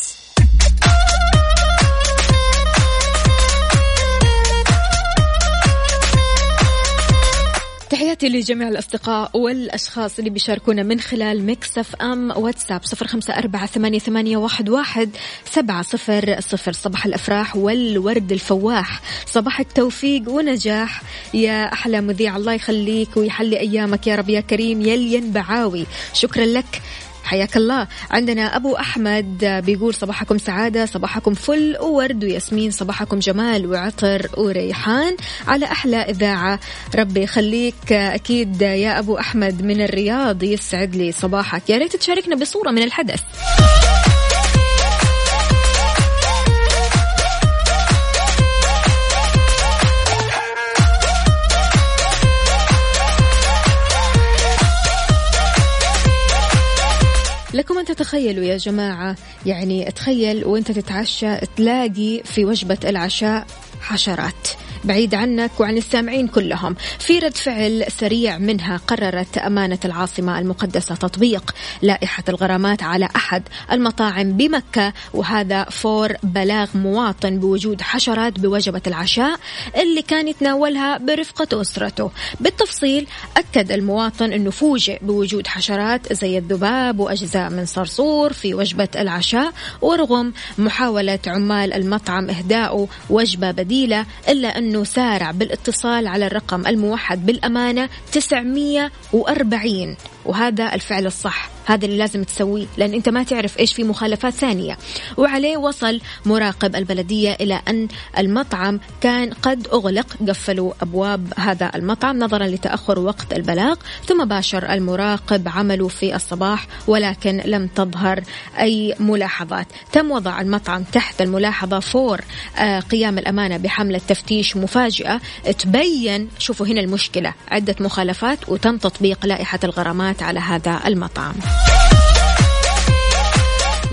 تحياتي لجميع الأصدقاء والأشخاص اللي بيشاركونا من خلال Mix FM واتساب صفر خمسة أربعة ثمانية, ثمانية واحد, واحد سبعة صفر صفر. صباح الأفراح والورد الفواح صباح التوفيق ونجاح. يا أحلى مذيع الله يخليك ويحلي أيامك. يا رب يا كريم يلين بعاوي شكرا لك. حياك الله. عندنا أبو أحمد بيقول صباحكم سعادة صباحكم فل وورد وياسمين صباحكم جمال وعطر وريحان. على أحلى إذاعة. ربي يخليك. أكيد يا أبو أحمد من الرياض يسعد لي صباحك. يا ريت تشاركنا بصورة من الحدث. لكم أن تتخيلوا يا جماعة. يعني تخيل وأنت تتعشى تلاقي في وجبة العشاء حشرات. بعيد عنك وعن السامعين كلهم. في رد فعل سريع منها قررت أمانة العاصمة المقدسة تطبيق لائحة الغرامات على أحد المطاعم بمكة وهذا فور بلاغ مواطن بوجود حشرات بوجبة العشاء اللي كان يتناولها برفقة أسرته. بالتفصيل أكد المواطن أنه فوجئ بوجود حشرات زي الذباب وأجزاء من صرصور في وجبة العشاء ورغم محاولة عمال المطعم إهداء وجبة بديلة إلا أنه أنه سارع بالاتصال على الرقم الموحد بالأمانة 940 وهذا الفعل الصح. هذا اللي لازم تسويه لأن أنت ما تعرف إيش في مخالفات ثانية. وعليه وصل مراقب البلدية إلى أن المطعم كان قد أغلق قفلوا أبواب هذا المطعم نظرا لتأخر وقت البلاغ ثم باشر المراقب عمله في الصباح ولكن لم تظهر أي ملاحظات. تم وضع المطعم تحت الملاحظة فور آه، قيام الأمانة بحملة تفتيش مفاجئة. تبين شوفوا هنا المشكلة عدة مخالفات وتم تطبيق لائحة الغرامات على هذا المطعم.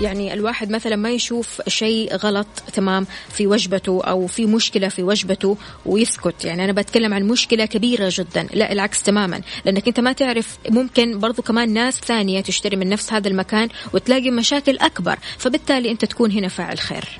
يعني الواحد مثلا ما يشوف شيء غلط تمام في وجبته أو في مشكلة في وجبته ويسكت. يعني أنا بتكلم عن مشكلة كبيرة جدا. لا العكس تماما. لأنك أنت ما تعرف ممكن برضو كمان ناس ثانية تشتري من نفس هذا المكان وتلاقي مشاكل أكبر. فبالتالي أنت تكون هنا فاعل خير.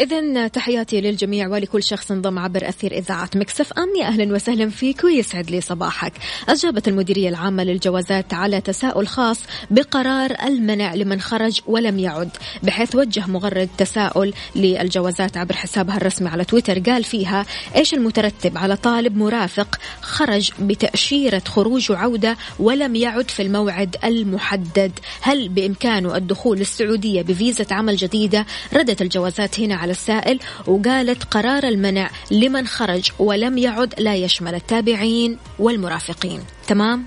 إذا تحياتي للجميع ولكل شخص انضم عبر أثير إذاعة Mix FM. يا أهلا وسهلا فيك ويسعد لي صباحك. أجابت المديرية العامة للجوازات على تساؤل خاص بقرار المنع لمن خرج ولم يعد بحيث وجه مغرد تساؤل للجوازات عبر حسابها الرسمي على تويتر. قال فيها إيش المترتب على طالب مرافق خرج بتأشيرة خروج وعودة ولم يعد في الموعد المحدد؟ هل بإمكانه الدخول للسعودية بفيزة عمل جديدة؟ ردت الجوازات هنا على السائل وقالت قرار المنع لمن خرج ولم يعد لا يشمل التابعين والمرافقين. تمام؟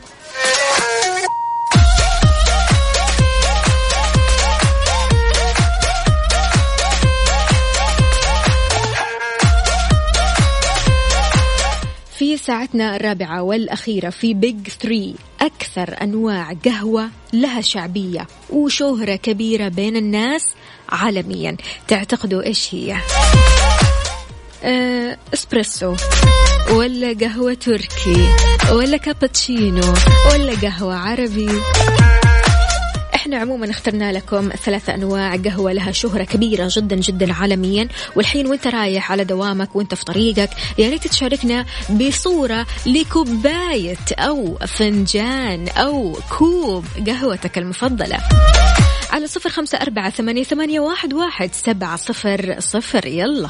في ساعتنا الرابعة والأخيرة في بيج 3 أكثر أنواع قهوة لها شعبية وشهرة كبيرة بين الناس عالميا تعتقدوا إيش هي؟ أه إسبريسو ولا قهوة تركي ولا كابتشينو ولا قهوة عربي إحنا عموما اخترنا لكم ثلاثة أنواع قهوة لها شهرة كبيرة جدا جدا عالميا والحين وانت رايح على دوامك وانت في طريقك يا ريت تشاركنا بصورة لكوباية أو فنجان أو كوب قهوتك المفضلة. على صفر خمسة أربعة ثمانية, ثمانية واحد, واحد سبعة صفر صفر. يلا.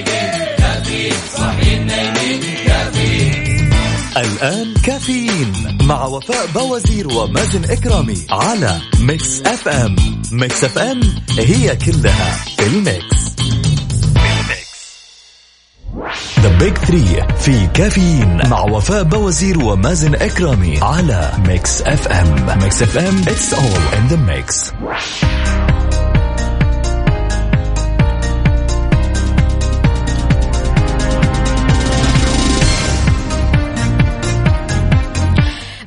الآن كافيين مع وفاء بوازير ومازن إكرامي على Mix FM. Mix FM هي كلها ال mix. The Big 3 في كافيين مع وفاء بوازير ومازن إكرامي على Mix FM. Mix FM it's all in the mix.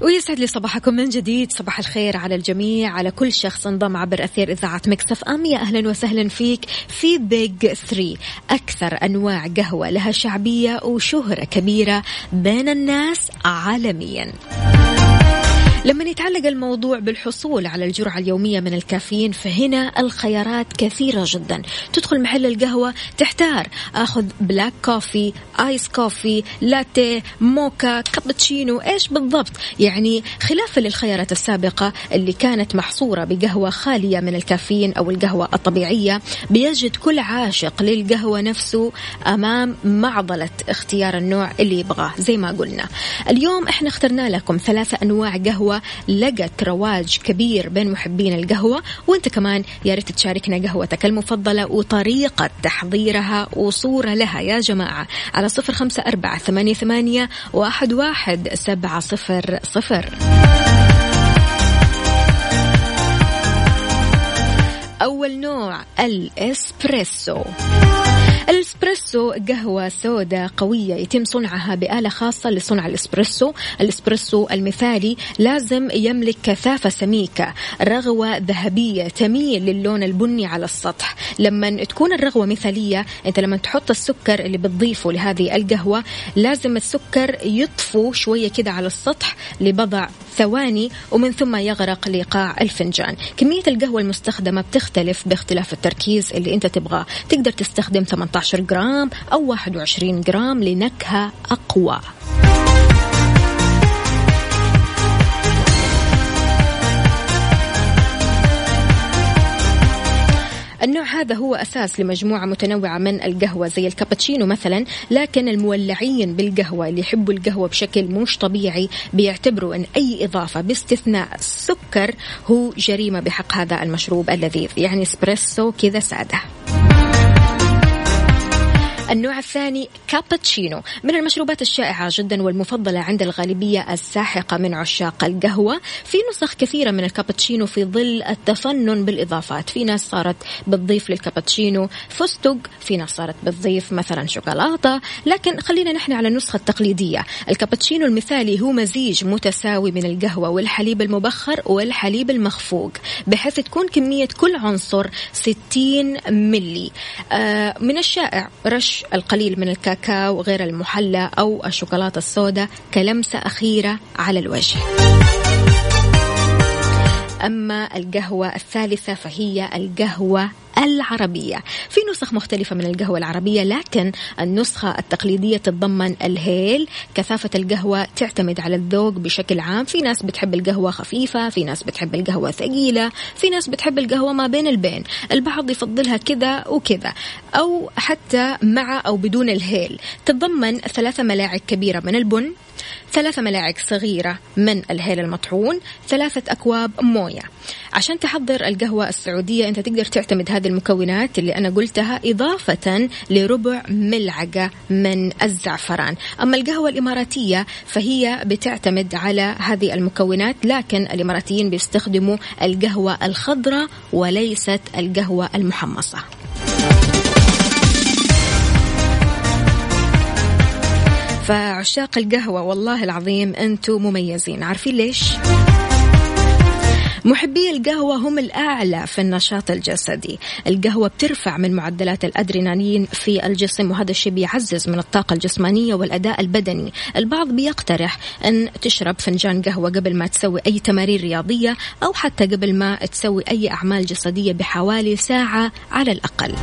ويسعد لي صباحكم من جديد. صباح الخير على الجميع على كل شخص انضم عبر أثير إذاعة Mix FM. يا أهلا وسهلا فيك في Big 3 أكثر أنواع قهوة لها شعبية وشهرة كبيرة بين الناس عالميا. لما يتعلق الموضوع بالحصول على الجرعة اليومية من الكافيين فهنا الخيارات كثيرة جدا. تدخل محل القهوة تحتار أخذ black coffee آيس كوفي لاتيه موكا كابتشينو إيش بالضبط؟ يعني خلافا للخيارات السابقة اللي كانت محصورة بقهوة خالية من الكافيين أو القهوة الطبيعية بيجد كل عاشق للقهوة نفسه أمام معضلة اختيار النوع اللي يبغاه زي ما قلنا. اليوم إحنا اخترنا لكم ثلاثة أنواع قهوة لقت رواج كبير بين محبين القهوة وأنت كمان يا ريت تشاركنا قهوتك المفضلة وطريقة تحضيرها وصورة لها يا جماعة على صفر خمسة أربعة ثمانية, ثمانية واحد, واحد سبعة صفر صفر. أول نوع الإسبريسو. الإسبريسو قهوة سوداء قوية يتم صنعها بآلة خاصة لصنع الإسبريسو. الإسبريسو المثالي لازم يملك كثافة سميكة رغوة ذهبية تميل للون البني على السطح. لما تكون الرغوة مثالية أنت لما تحط السكر اللي بتضيفه لهذه القهوة لازم السكر يطفو شوية كده على السطح لبضع ثواني ومن ثم يغرق لقاع الفنجان. كمية القهوة المستخدمة بتختلف باختلاف التركيز اللي أنت تبغاه. تقدر تستخدم 18 جرام أو 21 جرام لنكهة أقوى. النوع هذا هو أساس لمجموعة متنوعة من القهوة زي الكابتشينو مثلا لكن المولعين بالقهوة اللي يحبوا القهوة بشكل مش طبيعي بيعتبروا أن أي إضافة باستثناء السكر هو جريمة بحق هذا المشروب اللذيذ يعني اسبريسو كذا سادة. النوع الثاني كابتشينو. من المشروبات الشائعة جدا والمفضلة عند الغالبية الساحقة من عشاق القهوة. في نسخ كثيرة من الكابتشينو في ظل التفنن بالإضافات. في ناس صارت بتضيف للكابتشينو. فستق في ناس صارت بتضيف مثلا شوكولاتة. لكن خلينا نحن على النسخة التقليدية. الكابتشينو المثالي هو مزيج متساوي من القهوة والحليب المبخر والحليب المخفوق بحيث تكون كمية كل عنصر 60 ملي. آه من الشائع رش القليل من الكاكاو غير المحلى أو الشوكولاتة السوداء كلمسة أخيرة على الوجه. أما القهوة الثالثة فهي القهوة العربية. في نسخ مختلفة من القهوة العربية لكن النسخة التقليدية تتضمن الهيل. كثافة القهوة تعتمد على الذوق بشكل عام. في ناس بتحب القهوة خفيفة في ناس بتحب القهوة ثقيلة في ناس بتحب القهوة ما بين البين. البعض يفضلها كذا وكذا أو حتى مع أو بدون الهيل. تتضمن ثلاثة ملاعق كبيرة من البن. ثلاثة ملاعق صغيرة من الهيل المطحون ثلاثة أكواب موية. عشان تحضر القهوة السعودية أنت تقدر تعتمد هذه المكونات اللي أنا قلتها إضافة لربع ملعقة من الزعفران. أما القهوة الإماراتية فهي بتعتمد على هذه المكونات لكن الإماراتيين بيستخدموا القهوة الخضراء وليست القهوة المحمصة. فعشاق القهوة والله العظيم أنتم مميزين. عارفين ليش؟ محبي القهوة هم الأعلى في النشاط الجسدي. القهوة بترفع من معدلات الأدرينالين في الجسم وهذا الشيء بيعزز من الطاقة الجسمانية والأداء البدني. البعض بيقترح أن تشرب فنجان قهوة قبل ما تسوي أي تمارين رياضية أو حتى قبل ما تسوي أي أعمال جسدية بحوالي ساعة على الأقل.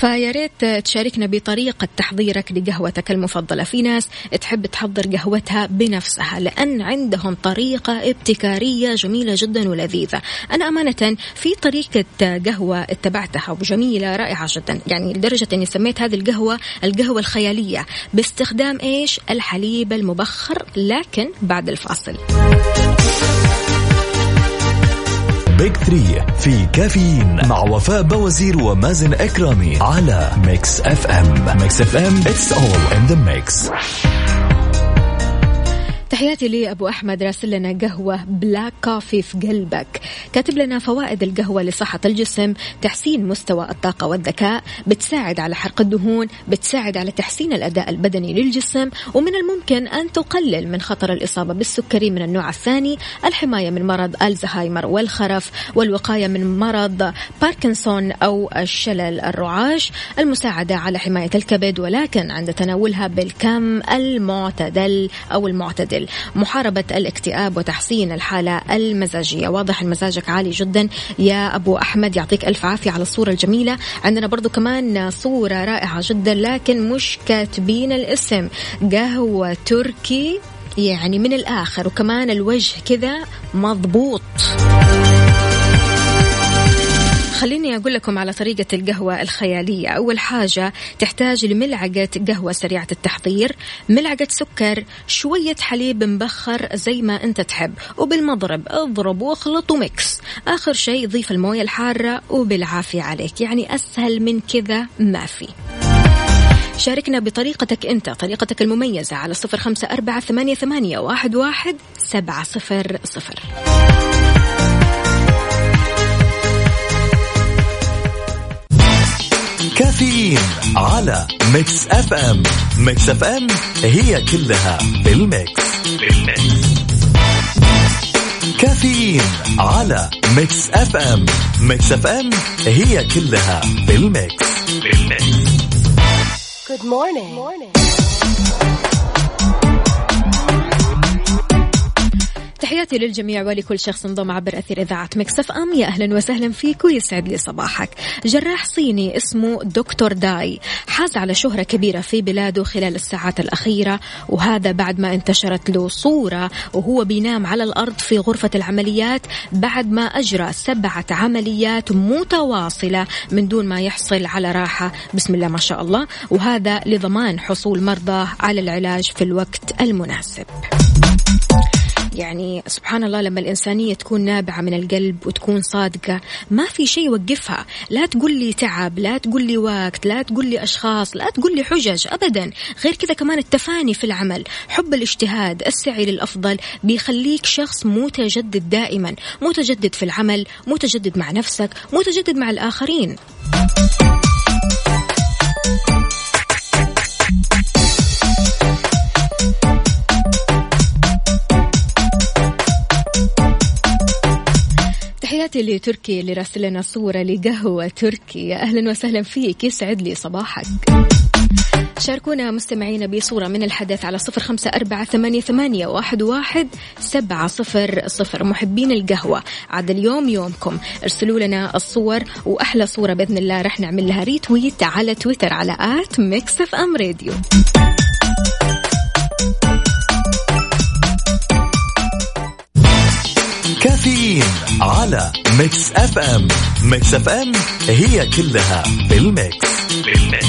فيا ريت تشاركنا بطريقة تحضيرك لقهوتك المفضلة. في ناس تحب تحضر قهوتها بنفسها لأن عندهم طريقة ابتكارية جميلة جدا ولذيذة. أنا أمانة في طريقة قهوة اتبعتها وجميلة رائعة جدا. يعني لدرجة أني سميت هذه القهوة القهوة الخيالية باستخدام إيش؟ الحليب المبخر لكن بعد الفاصل. Big Three في كافيين مع وفاء بوازير ومازن إكرامي على Mix FM Mix FM it's all in the mix تحياتي لأبو أحمد راسل لنا قهوة black coffee في قلبك. كاتب لنا فوائد القهوة لصحة الجسم تحسين مستوى الطاقة والذكاء بتساعد على حرق الدهون بتساعد على تحسين الأداء البدني للجسم ومن الممكن أن تقلل من خطر الإصابة بالسكري من النوع الثاني الحماية من مرض ألزهايمر والخرف والوقاية من مرض باركنسون أو الشلل الرعاش. المساعدة على حماية الكبد ولكن عند تناولها بالكم المعتدل أو المعتدل. محاربة الاكتئاب وتحسين الحالة المزاجية. واضح إن مزاجك عالي جدا. يا أبو أحمد يعطيك ألف عافية على الصورة الجميلة. عندنا برضو كمان صورة رائعة جدا لكن مش كاتبين الاسم. قهوة تركي يعني من الآخر. وكمان الوجه كذا مضبوط. خليني أقول لكم على طريقة القهوة الخيالية. أول حاجة تحتاج لملعقة قهوة سريعة التحضير ملعقة سكر شوية حليب مبخر زي ما أنت تحب وبالمضرب اضرب واخلط وميكس. آخر شيء ضيف الموية الحارة وبالعافية عليك. يعني أسهل من كذا ما في. شاركنا بطريقتك أنت طريقتك المميزة على صفر خمسة أربعة ثمانية واحد, واحد سبعة صفر صفر. كافيين على Mix FM Mix FM هي كلها بال mix بال mix كافيين على Mix FM Mix FM هي كلها بال mix بال mix Good morning. Good morning. تحياتي للجميع ولكل شخص انضم عبر أثير إذاعة Mix FM. يا أهلا وسهلا فيك ويسعد لي صباحك. جراح صيني اسمه دكتور داي. حاز على شهرة كبيرة في بلاده خلال الساعات الأخيرة وهذا بعد ما انتشرت له صورة وهو بينام على الأرض في غرفة العمليات بعد ما أجرى سبعة عمليات متواصلة من دون ما يحصل على راحة. بسم الله ما شاء الله. وهذا لضمان حصول مرضاه على العلاج في الوقت المناسب. يعني سبحان الله لما الإنسانية تكون نابعة من القلب وتكون صادقة ما في شيء يوقفها. لا تقول لي تعب لا تقول لي وقت لا تقول لي أشخاص لا تقول لي حجج أبدا. غير كذا كمان التفاني في العمل حب الاجتهاد السعي للأفضل بيخليك شخص متجدد دائما. متجدد في العمل متجدد مع نفسك متجدد مع الآخرين. تحياتي لتركي اللي راسل لنا صورة لقهوة تركي. أهلا وسهلا فيك. يسعد لي صباحك. شاركونا مستمعينا بصورة من الحدث على صفر خمسة أربعة ثمانية, ثمانية واحد, واحد سبعة صفر صفر. محبين القهوة عاد اليوم يومكم. ارسلوا لنا الصور وأحلى صورة بإذن الله رح نعمل لها retweet على تويتر على at Mix FM Radio. كافيين على Mix FM. Mix FM هي كلها بالميكس بالميكس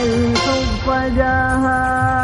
الحب جاها.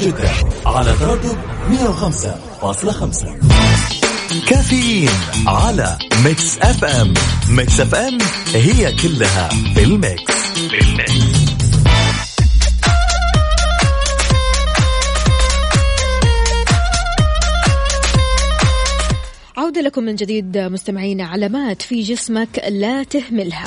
جدة على تردد 105.5 كافيين على Mix FM. Mix FM هي كلها بال mix بال mix عودة لكم من جديد مستمعينا علامات في جسمك لا تهملها.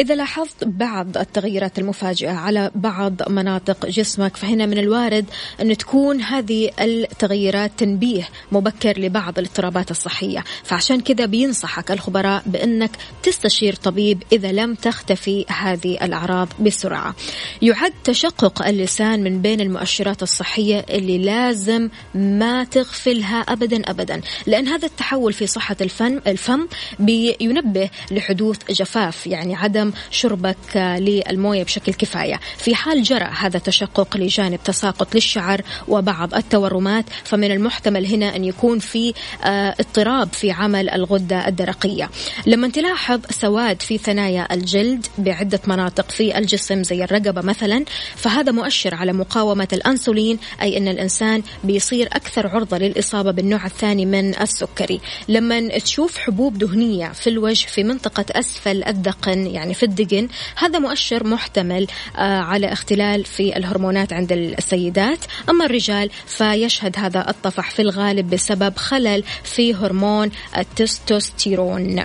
إذا لاحظت بعض التغيرات المفاجئة على بعض مناطق جسمك فهنا من الوارد أن تكون هذه التغيرات تنبيه مبكر لبعض الاضطرابات الصحية. فعشان كذا بينصحك الخبراء بأنك تستشير طبيب إذا لم تختفي هذه الأعراض بسرعة. يعد تشقق اللسان من بين المؤشرات الصحية اللي لازم ما تغفلها أبدا أبدا لأن هذا التحول في صحة الفم الفم بينبه لحدوث جفاف يعني عدم شربك للموية بشكل كفاية. في حال جرى هذا تشقق لجانب تساقط للشعر وبعض التورمات فمن المحتمل هنا أن يكون في آه، اضطراب في عمل الغدة الدرقية. لما تلاحظ سواد في ثنايا الجلد بعدة مناطق في الجسم زي الرقبة مثلا فهذا مؤشر على مقاومة الأنسولين أي أن الإنسان بيصير أكثر عرضة للإصابة بالنوع الثاني من السكري. لما تشوف حبوب دهنية في الوجه في منطقة أسفل الذقن يعني في الدقن. هذا مؤشر محتمل آه، على اختلال في الهرمونات عند السيدات. أما الرجال فيشهد هذا الطفح في الغالب بسبب خلل في هرمون التستوستيرون.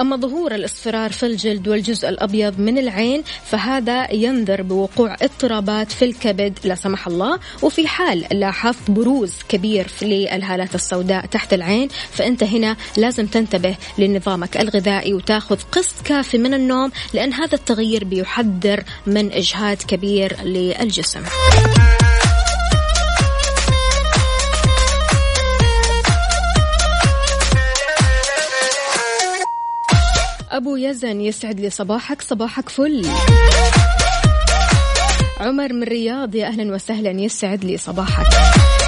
أما ظهور الإصفرار في الجلد والجزء الأبيض من العين فهذا ينذر بوقوع اضطرابات في الكبد لا سمح الله وفي حال لاحظت بروز كبير في الهالات السوداء تحت العين فأنت هنا لازم تنتبه لنظامك الغذائي وتاخذ قسط كافي من النوم لأن هذا التغيير بيحذر من إجهاد كبير للجسم. أبو يزن يسعد لي صباحك صباحك فل. عمر من رياض يا أهلا وسهلا يسعد لي صباحك.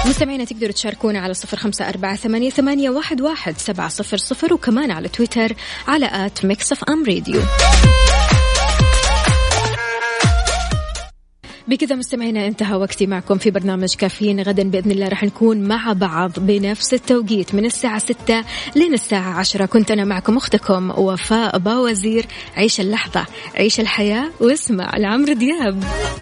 مستمعينا تقدروا تشاركونا على صفر خمسة أربعة ثمانية, ثمانية واحد, واحد سبعة صفر صفر وكمان على تويتر على mix FM راديو. بكذا مستمعينا انتهى وقتي معكم في برنامج كافيين. غدا بإذن الله راح نكون مع بعض بنفس التوقيت من الساعة ستة لين الساعة عشرة. كنت أنا معكم أختكم وفاء باوزير. عيش اللحظة عيش الحياة واسمع لعمرو دياب.